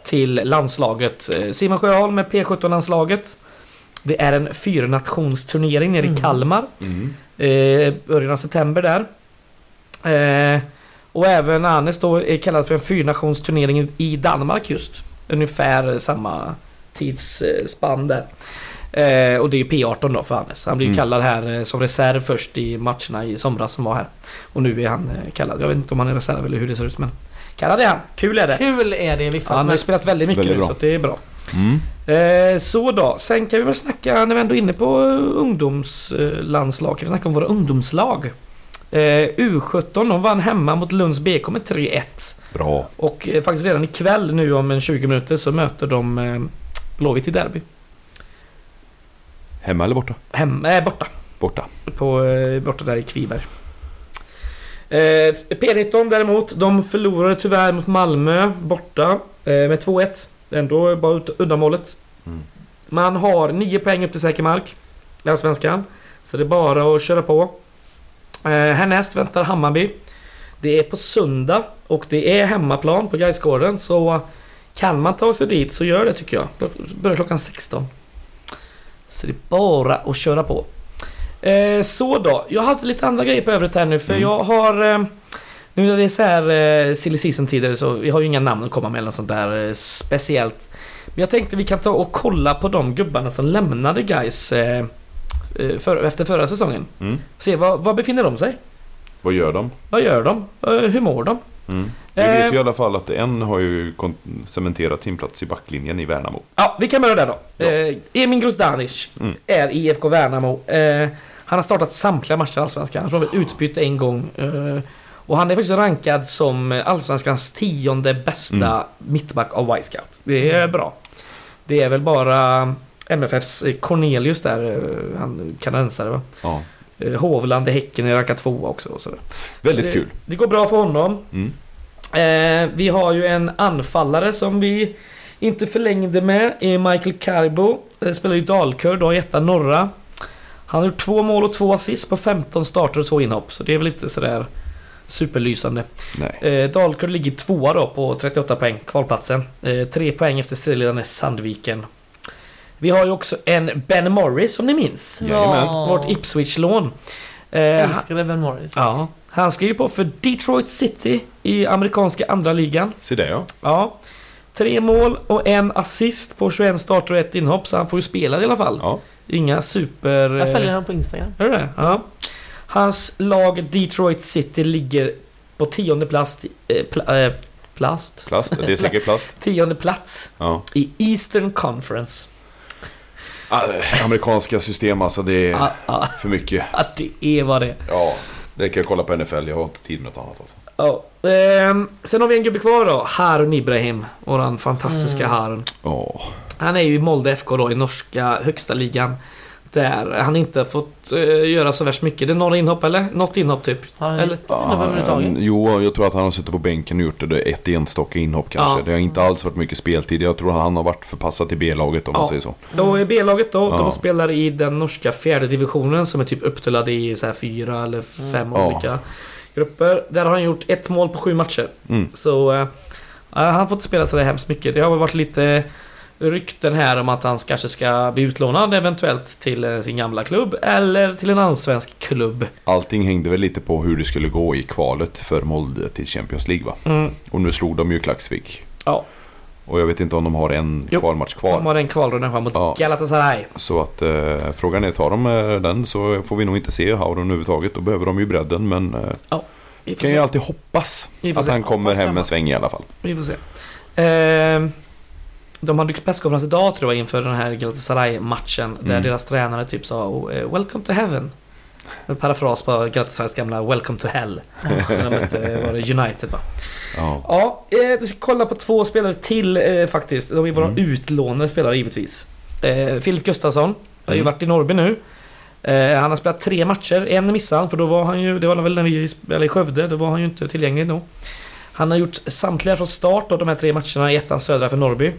till landslaget. Eh, Simon Sjöholm med P17-landslaget. Det är en fyrnationsturnering nere i Mm. Kalmar. Mm. Eh, början av september där. Eh, och även Anes då är kallad för en fyrnationsturnering i Danmark just. Ungefär samma tidsspann där. Eh, och det är ju P18 då för Anes. Han blir ju Mm. kallad här eh, som reserv först i matcherna i somras som var här. Och nu är han eh, kallad. Jag vet inte om han är reserv eller hur det ser ut men kallad är han. Kul är det. Kul är det i vilket Ja, han har ju spelat väldigt mycket Väldigt nu så att det är bra. Mm. Eh, så då, sen kan vi väl snacka när vi ändå är inne på ungdomslandslag. Kan vi snacka om våra ungdomslag? Eh, U17 de vann hemma mot Lunds BK med 3-1. Bra. Och eh, faktiskt redan ikväll nu om en 20 minuter så möter de eh, Blåvitt i derby. Hemma eller borta? Hem, äh, borta. Borta. På, eh, borta där i Kviberg. Eh, P19 däremot, de förlorade tyvärr mot Malmö borta eh, med 2-1. Ändå bara ut- uddamålet. Mm. Man har 9 poäng upp till säker mark i Allsvenskan. Så det är bara att köra på. Eh, härnäst väntar Hammarby. Det är på söndag och det är hemmaplan på Gaisgården så kan man ta sig dit så gör det tycker jag. Börjar klockan 16. Så det är bara att köra på. Eh, så då, jag hade lite andra grejer på övrigt här nu för Mm. jag har... Eh, nu när det är så här eh, silly season tider så vi har ju inga namn att komma med eller sånt där eh, speciellt. Men jag tänkte vi kan ta och kolla på de gubbarna som lämnade guys eh, eh, för, efter förra säsongen. Mm. Se, vad, vad befinner de sig? Vad gör de? Vad gör de? Eh, hur mår de? Mm. Vi Eh. vet ju i alla fall att en har ju cementerat sin plats i backlinjen i Värnamo. Ja, vi kan börja där då. Ja. Eh, Emin Grozdanic Mm. är i IFK Värnamo. Eh, han har startat samtliga matcher i Allsvenskan. Han blev utbytt en gång. Eh, och han är faktiskt rankad som Allsvenskans tionde bästa Mm. mittback av Wisecout. Det är bra. Det är väl bara MFFs Cornelius där, eh, han kanadensare va? Ja. Eh, Hovland i Häcken är rankad tvåa också. Och sådär. Väldigt det, kul. Det går bra för honom. Mm. Eh, vi har ju en anfallare som vi inte förlängde med, är Michael Carbo. Eh, spelar i Dalkurd då, i etta norra. Han har gjort två mål och två assist på 15 starter och två inhopp, så det är väl inte sådär superlysande. Nej. Eh, Dalkurd ligger tvåa då på 38 poäng, kvalplatsen. Eh, tre poäng efter serieledande Sandviken. Vi har ju också en Ben Morris, om ni minns. Jajamän. Vårt Ipswich-lån. Eh, han- Älskade Ben Morris. Ja, han skriver på för Detroit City i amerikanska andra ligan. Se det ja. Ja. Tre mål och en assist på 21 starter och ett inhopp, så han får ju spela i alla fall. ja. Inga super... Jag följer eh, honom på Instagram. Är det? Ja. Hans lag Detroit City ligger på tionde plats... Eh, eh, plast? Plast. Det är säkert plast. [LAUGHS] Tionde plats Ja. i Eastern Conference. Ah, amerikanska system alltså, det är Ja, ja, för mycket. ja, det är vad det är. Ja, det kan jag kolla på NFL. Jag har inte tid med något annat alltså. Ja. Ehm, sen har vi en gubbe kvar då, Harun Ibrahim. Våran fantastiska Mm. Harun. Ja. Han är ju i Molde FK då i norska högsta ligan. Där han inte har fått eh, göra så värst mycket. Det är några inhopp eller? Något inhopp typ. Har han Eller- överhuvudtaget? jo, jag tror att han har suttit på bänken och gjort det ett enstaka inhopp kanske. Ja. Det har inte alls varit mycket speltid. Jag tror att han har varit förpassad till B-laget om man Ja. säger så. Och i B-laget då, Ja. de spelar i den norska fjärde divisionen som är typ uppdelad i så här fyra eller fem Ja. olika grupper. Där har han gjort ett mål på sju matcher. Mm. Så eh, han får inte spela så där hemskt mycket. Det har väl varit lite rykten här om att han kanske ska bli utlånad eventuellt till eh, sin gamla klubb eller till en allsvensk klubb. Allting hängde väl lite på hur det skulle gå i kvalet för Molde till Champions League va? Mm. Och nu slog de ju Klaxvik. Ja. Och jag vet inte om de har en Jo, kvalmatch De kvar. har en kvalrunda fram mot Ja. Galatasaray. Så att eh, frågan är, tar de eh, den så får vi nog inte se Hauron överhuvudtaget. Då behöver de ju bredden men eh, Vi får kan se. ju alltid hoppas Vi att se. han kommer Hoppas hem en sväng i alla fall. Vi får se. Eh, de hade presskonferens idag tror jag inför den här Galatasaray-matchen. Där Mm. deras tränare typ sa oh, eh, “Welcome to heaven”. En parafras på Galatasarays gamla “Welcome to hell”. När de mötte, eh, var det United va? Ja. Ja, eh, vi ska kolla på två spelare till eh, faktiskt. De är våra Mm. utlånade spelare givetvis. Eh, Filip Gustafsson har ju Mm. varit i Norrby nu. Eh, han har spelat tre matcher. En missade han för då var han ju, det var väl när vi spelade i Skövde, då var han ju inte tillgänglig då. Han har gjort samtliga från start av de här tre matcherna i ettan södra för Norrby.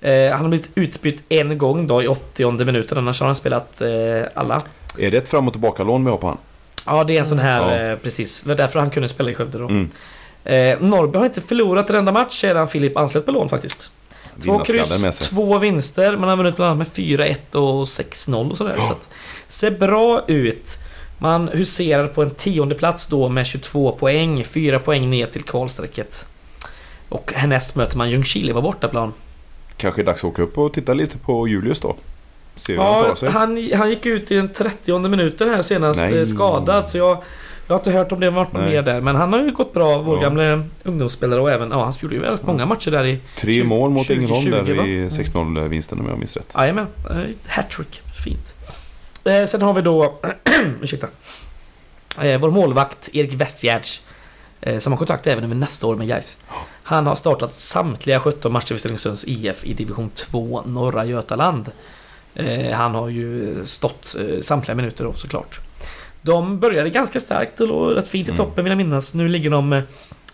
Eh, han har blivit utbytt en gång då i 80 minuten, annars har han spelat eh, alla. Är det ett fram och tillbaka-lån vi har på han? Ja, det är en sån här, Ja. eh, precis. Det var därför han kunde spela i Skövde då. Mm. Eh, Norrby har inte förlorat en enda match sedan Filip anslöt på lån faktiskt. Två kryss, två vinster. Man har vunnit bland annat med 4-1 och 6-0 och sådär. Så att, ser bra ut. Man huserar på en tionde plats då med 22 poäng. 4 poäng ner till kvalstrecket. Och härnäst möter man Ljungskile på bortaplan. Kanske dags att åka upp och titta lite på Julius då. Se hur han Ja, tar sig. han, han gick ut i den 30 minuten här senast Nej. eh, skadad. Så jag, jag har inte hört om det varit något mer där. Men han har ju gått bra, vår Ja. gamla ungdomsspelare. Och även, ja han gjorde ju väldigt många matcher där i Tre 20, mål mot 20, Ängelholm 20, där i 6-0 vinsten om jag minns rätt. Jajamän, eh, hattrick. Fint. Eh, sen har vi då, [CLEARS THROAT] ursäkta. Eh, vår målvakt Erik Westgärds. Eh, som har kontrakt även över nästa år med Gais. Han har startat samtliga 17 matcher för Stenungsunds IF i division 2 norra Götaland. Eh, han har ju stått eh, samtliga minuter då såklart. De började ganska starkt och låg rätt fint i Mm. toppen vill jag minnas. Nu ligger de eh,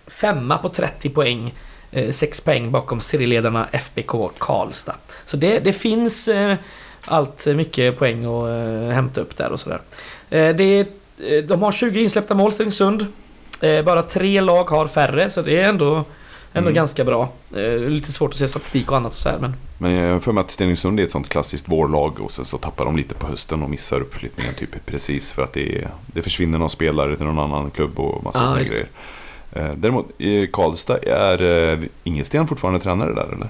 femma på 30 poäng. Eh, sex poäng bakom serieledarna FBK Karlstad. Så det, det finns allt mycket poäng att eh, hämta upp där och sådär. Eh, det, är- eh, de har 20 insläppta mål Stenungsund. Eh, bara tre lag har färre så det är ändå, ändå Mm. ganska bra. Eh, lite svårt att se statistik och annat och så här, men Men jag har för mig att Stenungsund är ett sånt klassiskt vårlag och sen så tappar de lite på hösten och missar uppflyttningen typ precis för att det, är, det försvinner någon spelare till någon annan klubb och massa Ja, sådana grejer. Eh, Däremot i Karlstad är eh, Ingelsten fortfarande tränare där eller?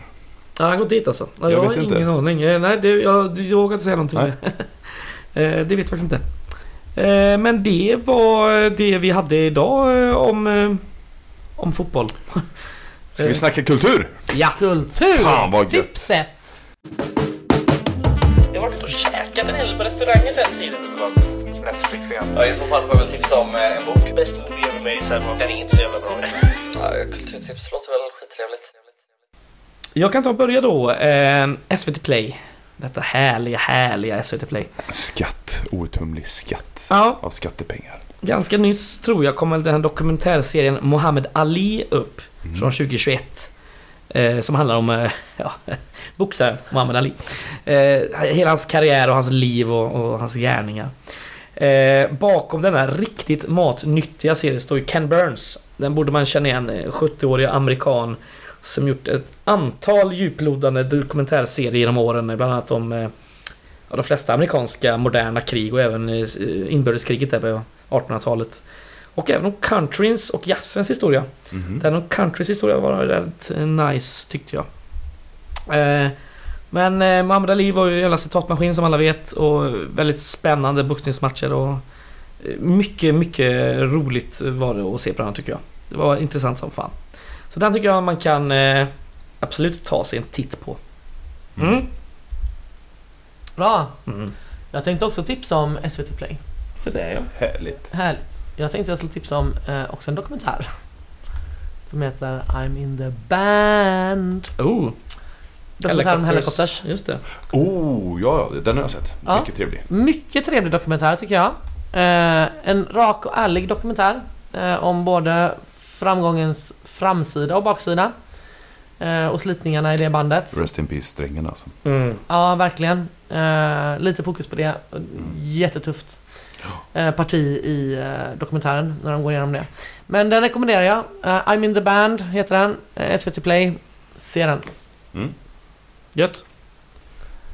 Ja, han har gått dit alltså? Ja, Jag jag, vet har inte. ingen aning. Eh, Nej, det, jag, jag vågar inte säga någonting. [LAUGHS] Eh, det vet jag faktiskt inte. Eh, Men det var det vi hade idag om, om fotboll. [LAUGHS] Ska vi snacka kultur? Ja! Kultur! Fan, vad gött. Tipset! Jag har varit och käkat en hel på restauranger sen tiden. Netflix igen. Ja, i så fall får jag väl tipsa om en bok. Best movie ever made, sen var den inte så jävla bra. [LAUGHS] Ja, kulturtips låter väl skittrevligt. Jag kan ta och börja då. Eh, SVT Play. Detta härliga, härliga SVT Play. Skatt. Outtömlig skatt. Ja, Av skattepengar. ganska nyss tror jag kom väl den här dokumentärserien Mohammed Ali upp. Från 2021. Eh, som handlar om eh, [LAUGHS] ja, boxaren Muhammad Ali. Eh, hela hans karriär och hans liv och, och hans gärningar. Eh, bakom denna riktigt matnyttiga serie står ju Ken Burns. Den borde man känna igen. eh, 70-årig amerikan som gjort ett antal djuplodande dokumentärserier genom åren. Bland annat om eh, ja, de flesta amerikanska moderna krig och även eh, inbördeskriget där på 1800-talet. Och även om countryns och jazzens historia. Mhm. Den om countrys historia var rätt eh, nice tyckte jag. Eh, men eh, Muhammad Ali var ju en jävla citatmaskin som alla vet och väldigt spännande boxningsmatcher och mycket, mycket roligt var det att se på den tycker jag. Det var intressant som fan. Så den tycker jag man kan eh, absolut ta sig en titt på. Mm. Bra! Mm. Jag tänkte också tipsa om SVT Play. Så det är jag. Härligt. Härligt. Jag tänkte jag skulle tipsa om eh, också en dokumentär. Som heter I'm in the band. Oh, Dokumentär om helikopters. Just det. Oh, ja, ja, den har jag sett. Ja. Mycket trevlig. Mycket trevlig dokumentär tycker jag. Eh, en rak och ärlig dokumentär. Eh, om både framgångens framsida och baksida. Eh, och slitningarna i det bandet. Rest in peace strängen alltså. Mm. Ja, verkligen. Eh, lite fokus på det. Jättetufft eh, parti i eh, dokumentären när de går igenom det. Men den rekommenderar jag. I'm in the band heter den. SVT Play. Se den. Gött.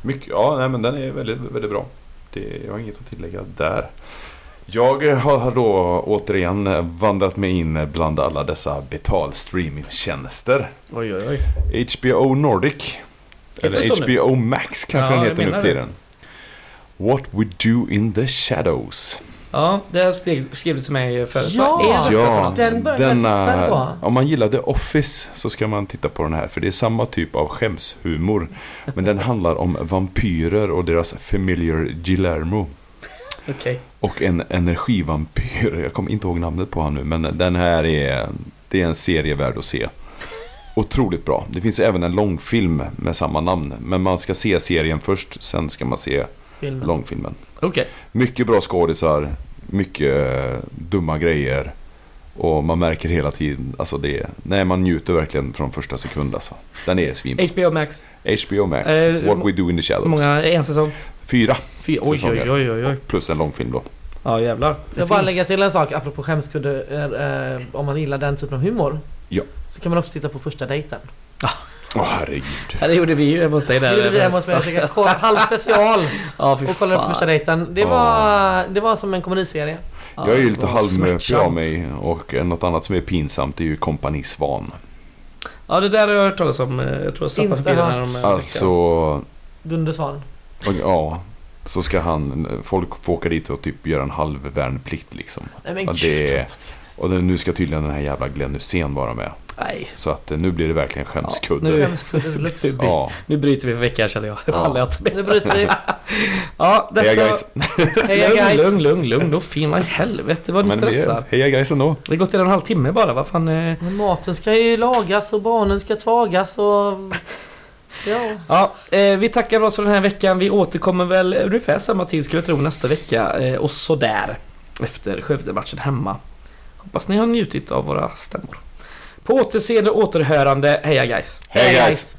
Mycket, ja, nej, men den är väldigt, väldigt bra. Det, jag har inget att tillägga där. Jag har då återigen vandrat mig in bland alla dessa betalstreamingtjänster. Oj, oj, oj. HBO Nordic. Eller nu? HBO Max kanske Ja, den heter nu för det. tiden. What We Do In The Shadows. Ja, det skrev, skrev du till mig förut. Ja! Ja? Den titta på. Om man gillar The Office så ska man titta på den här. För det är samma typ av skämshumor. Men den handlar om vampyrer och deras familiar Guillermo. Okej. Och en energivampyr. Jag kommer inte ihåg namnet på honom nu. Men den här är, det är en serie värd att se. Otroligt bra. Det finns även en långfilm med samma namn. Men man ska se serien först. Sen ska man se Filmen. långfilmen. Okej. Mycket bra skådisar. Mycket dumma grejer. Och man märker hela tiden, alltså det, nej man njuter verkligen från första sekund alltså. Den är svin. HBO Max. HBO Max, Eh, What We Do In The Shadows. många? En säsong? Fyra, Fyra? Oj, oj, Säsonger. oj, oj, oj. plus en långfilm då. Ja, jävlar. Det jag bara finns. lägga till en sak apropå skämskudde. Eh, om man gillar den typen av humor. Ja. Så kan man också titta på första dejten. Åh herregud. Ja, det gjorde vi ju hemma hos dig där. Det gjorde vi hemma hos mig. [LAUGHS] Halv special Ja, och kollade på första dejten. Det var, det var som en komediserie. Ja, jag är ju lite halvmöpig av mig och något annat som är pinsamt är ju Kompani Svan. Ja, det där har jag hört talas om. Eh, Jag tror jag Inte förbi den här om Alltså, Gunde Svan. ja. Så ska han, folk får åka dit och typ göra en halv värnplikt liksom. Nej men Ja, gud. det, och det, nu ska tydligen den här jävla Glenn Hysén vara med. Nej, Så att eh, nu blir det verkligen skämskudde. nu- Skämskudde deluxe. Nu- Ja, nu bryter vi för veckan känner jag. Inte med. Nu bryter vi. Ja, detta... heja guys. Heja guys. lugn, lugn, lugn. Då fin vad i helvete vad ni Men stressar. heja guys ändå. Det har gått redan en halvtimme bara. Vad fan... Eh... Men maten ska ju lagas och barnen ska tvagas och... Ja. Ja, eh, vi tackar oss för den här veckan. Vi återkommer väl ungefär samma tid skulle jag tro nästa vecka. Eh, och sådär. Efter Skövde-matchen hemma. Hoppas ni har njutit av våra stämmor. På återseende och återhörande. Heja guys! Heja guys.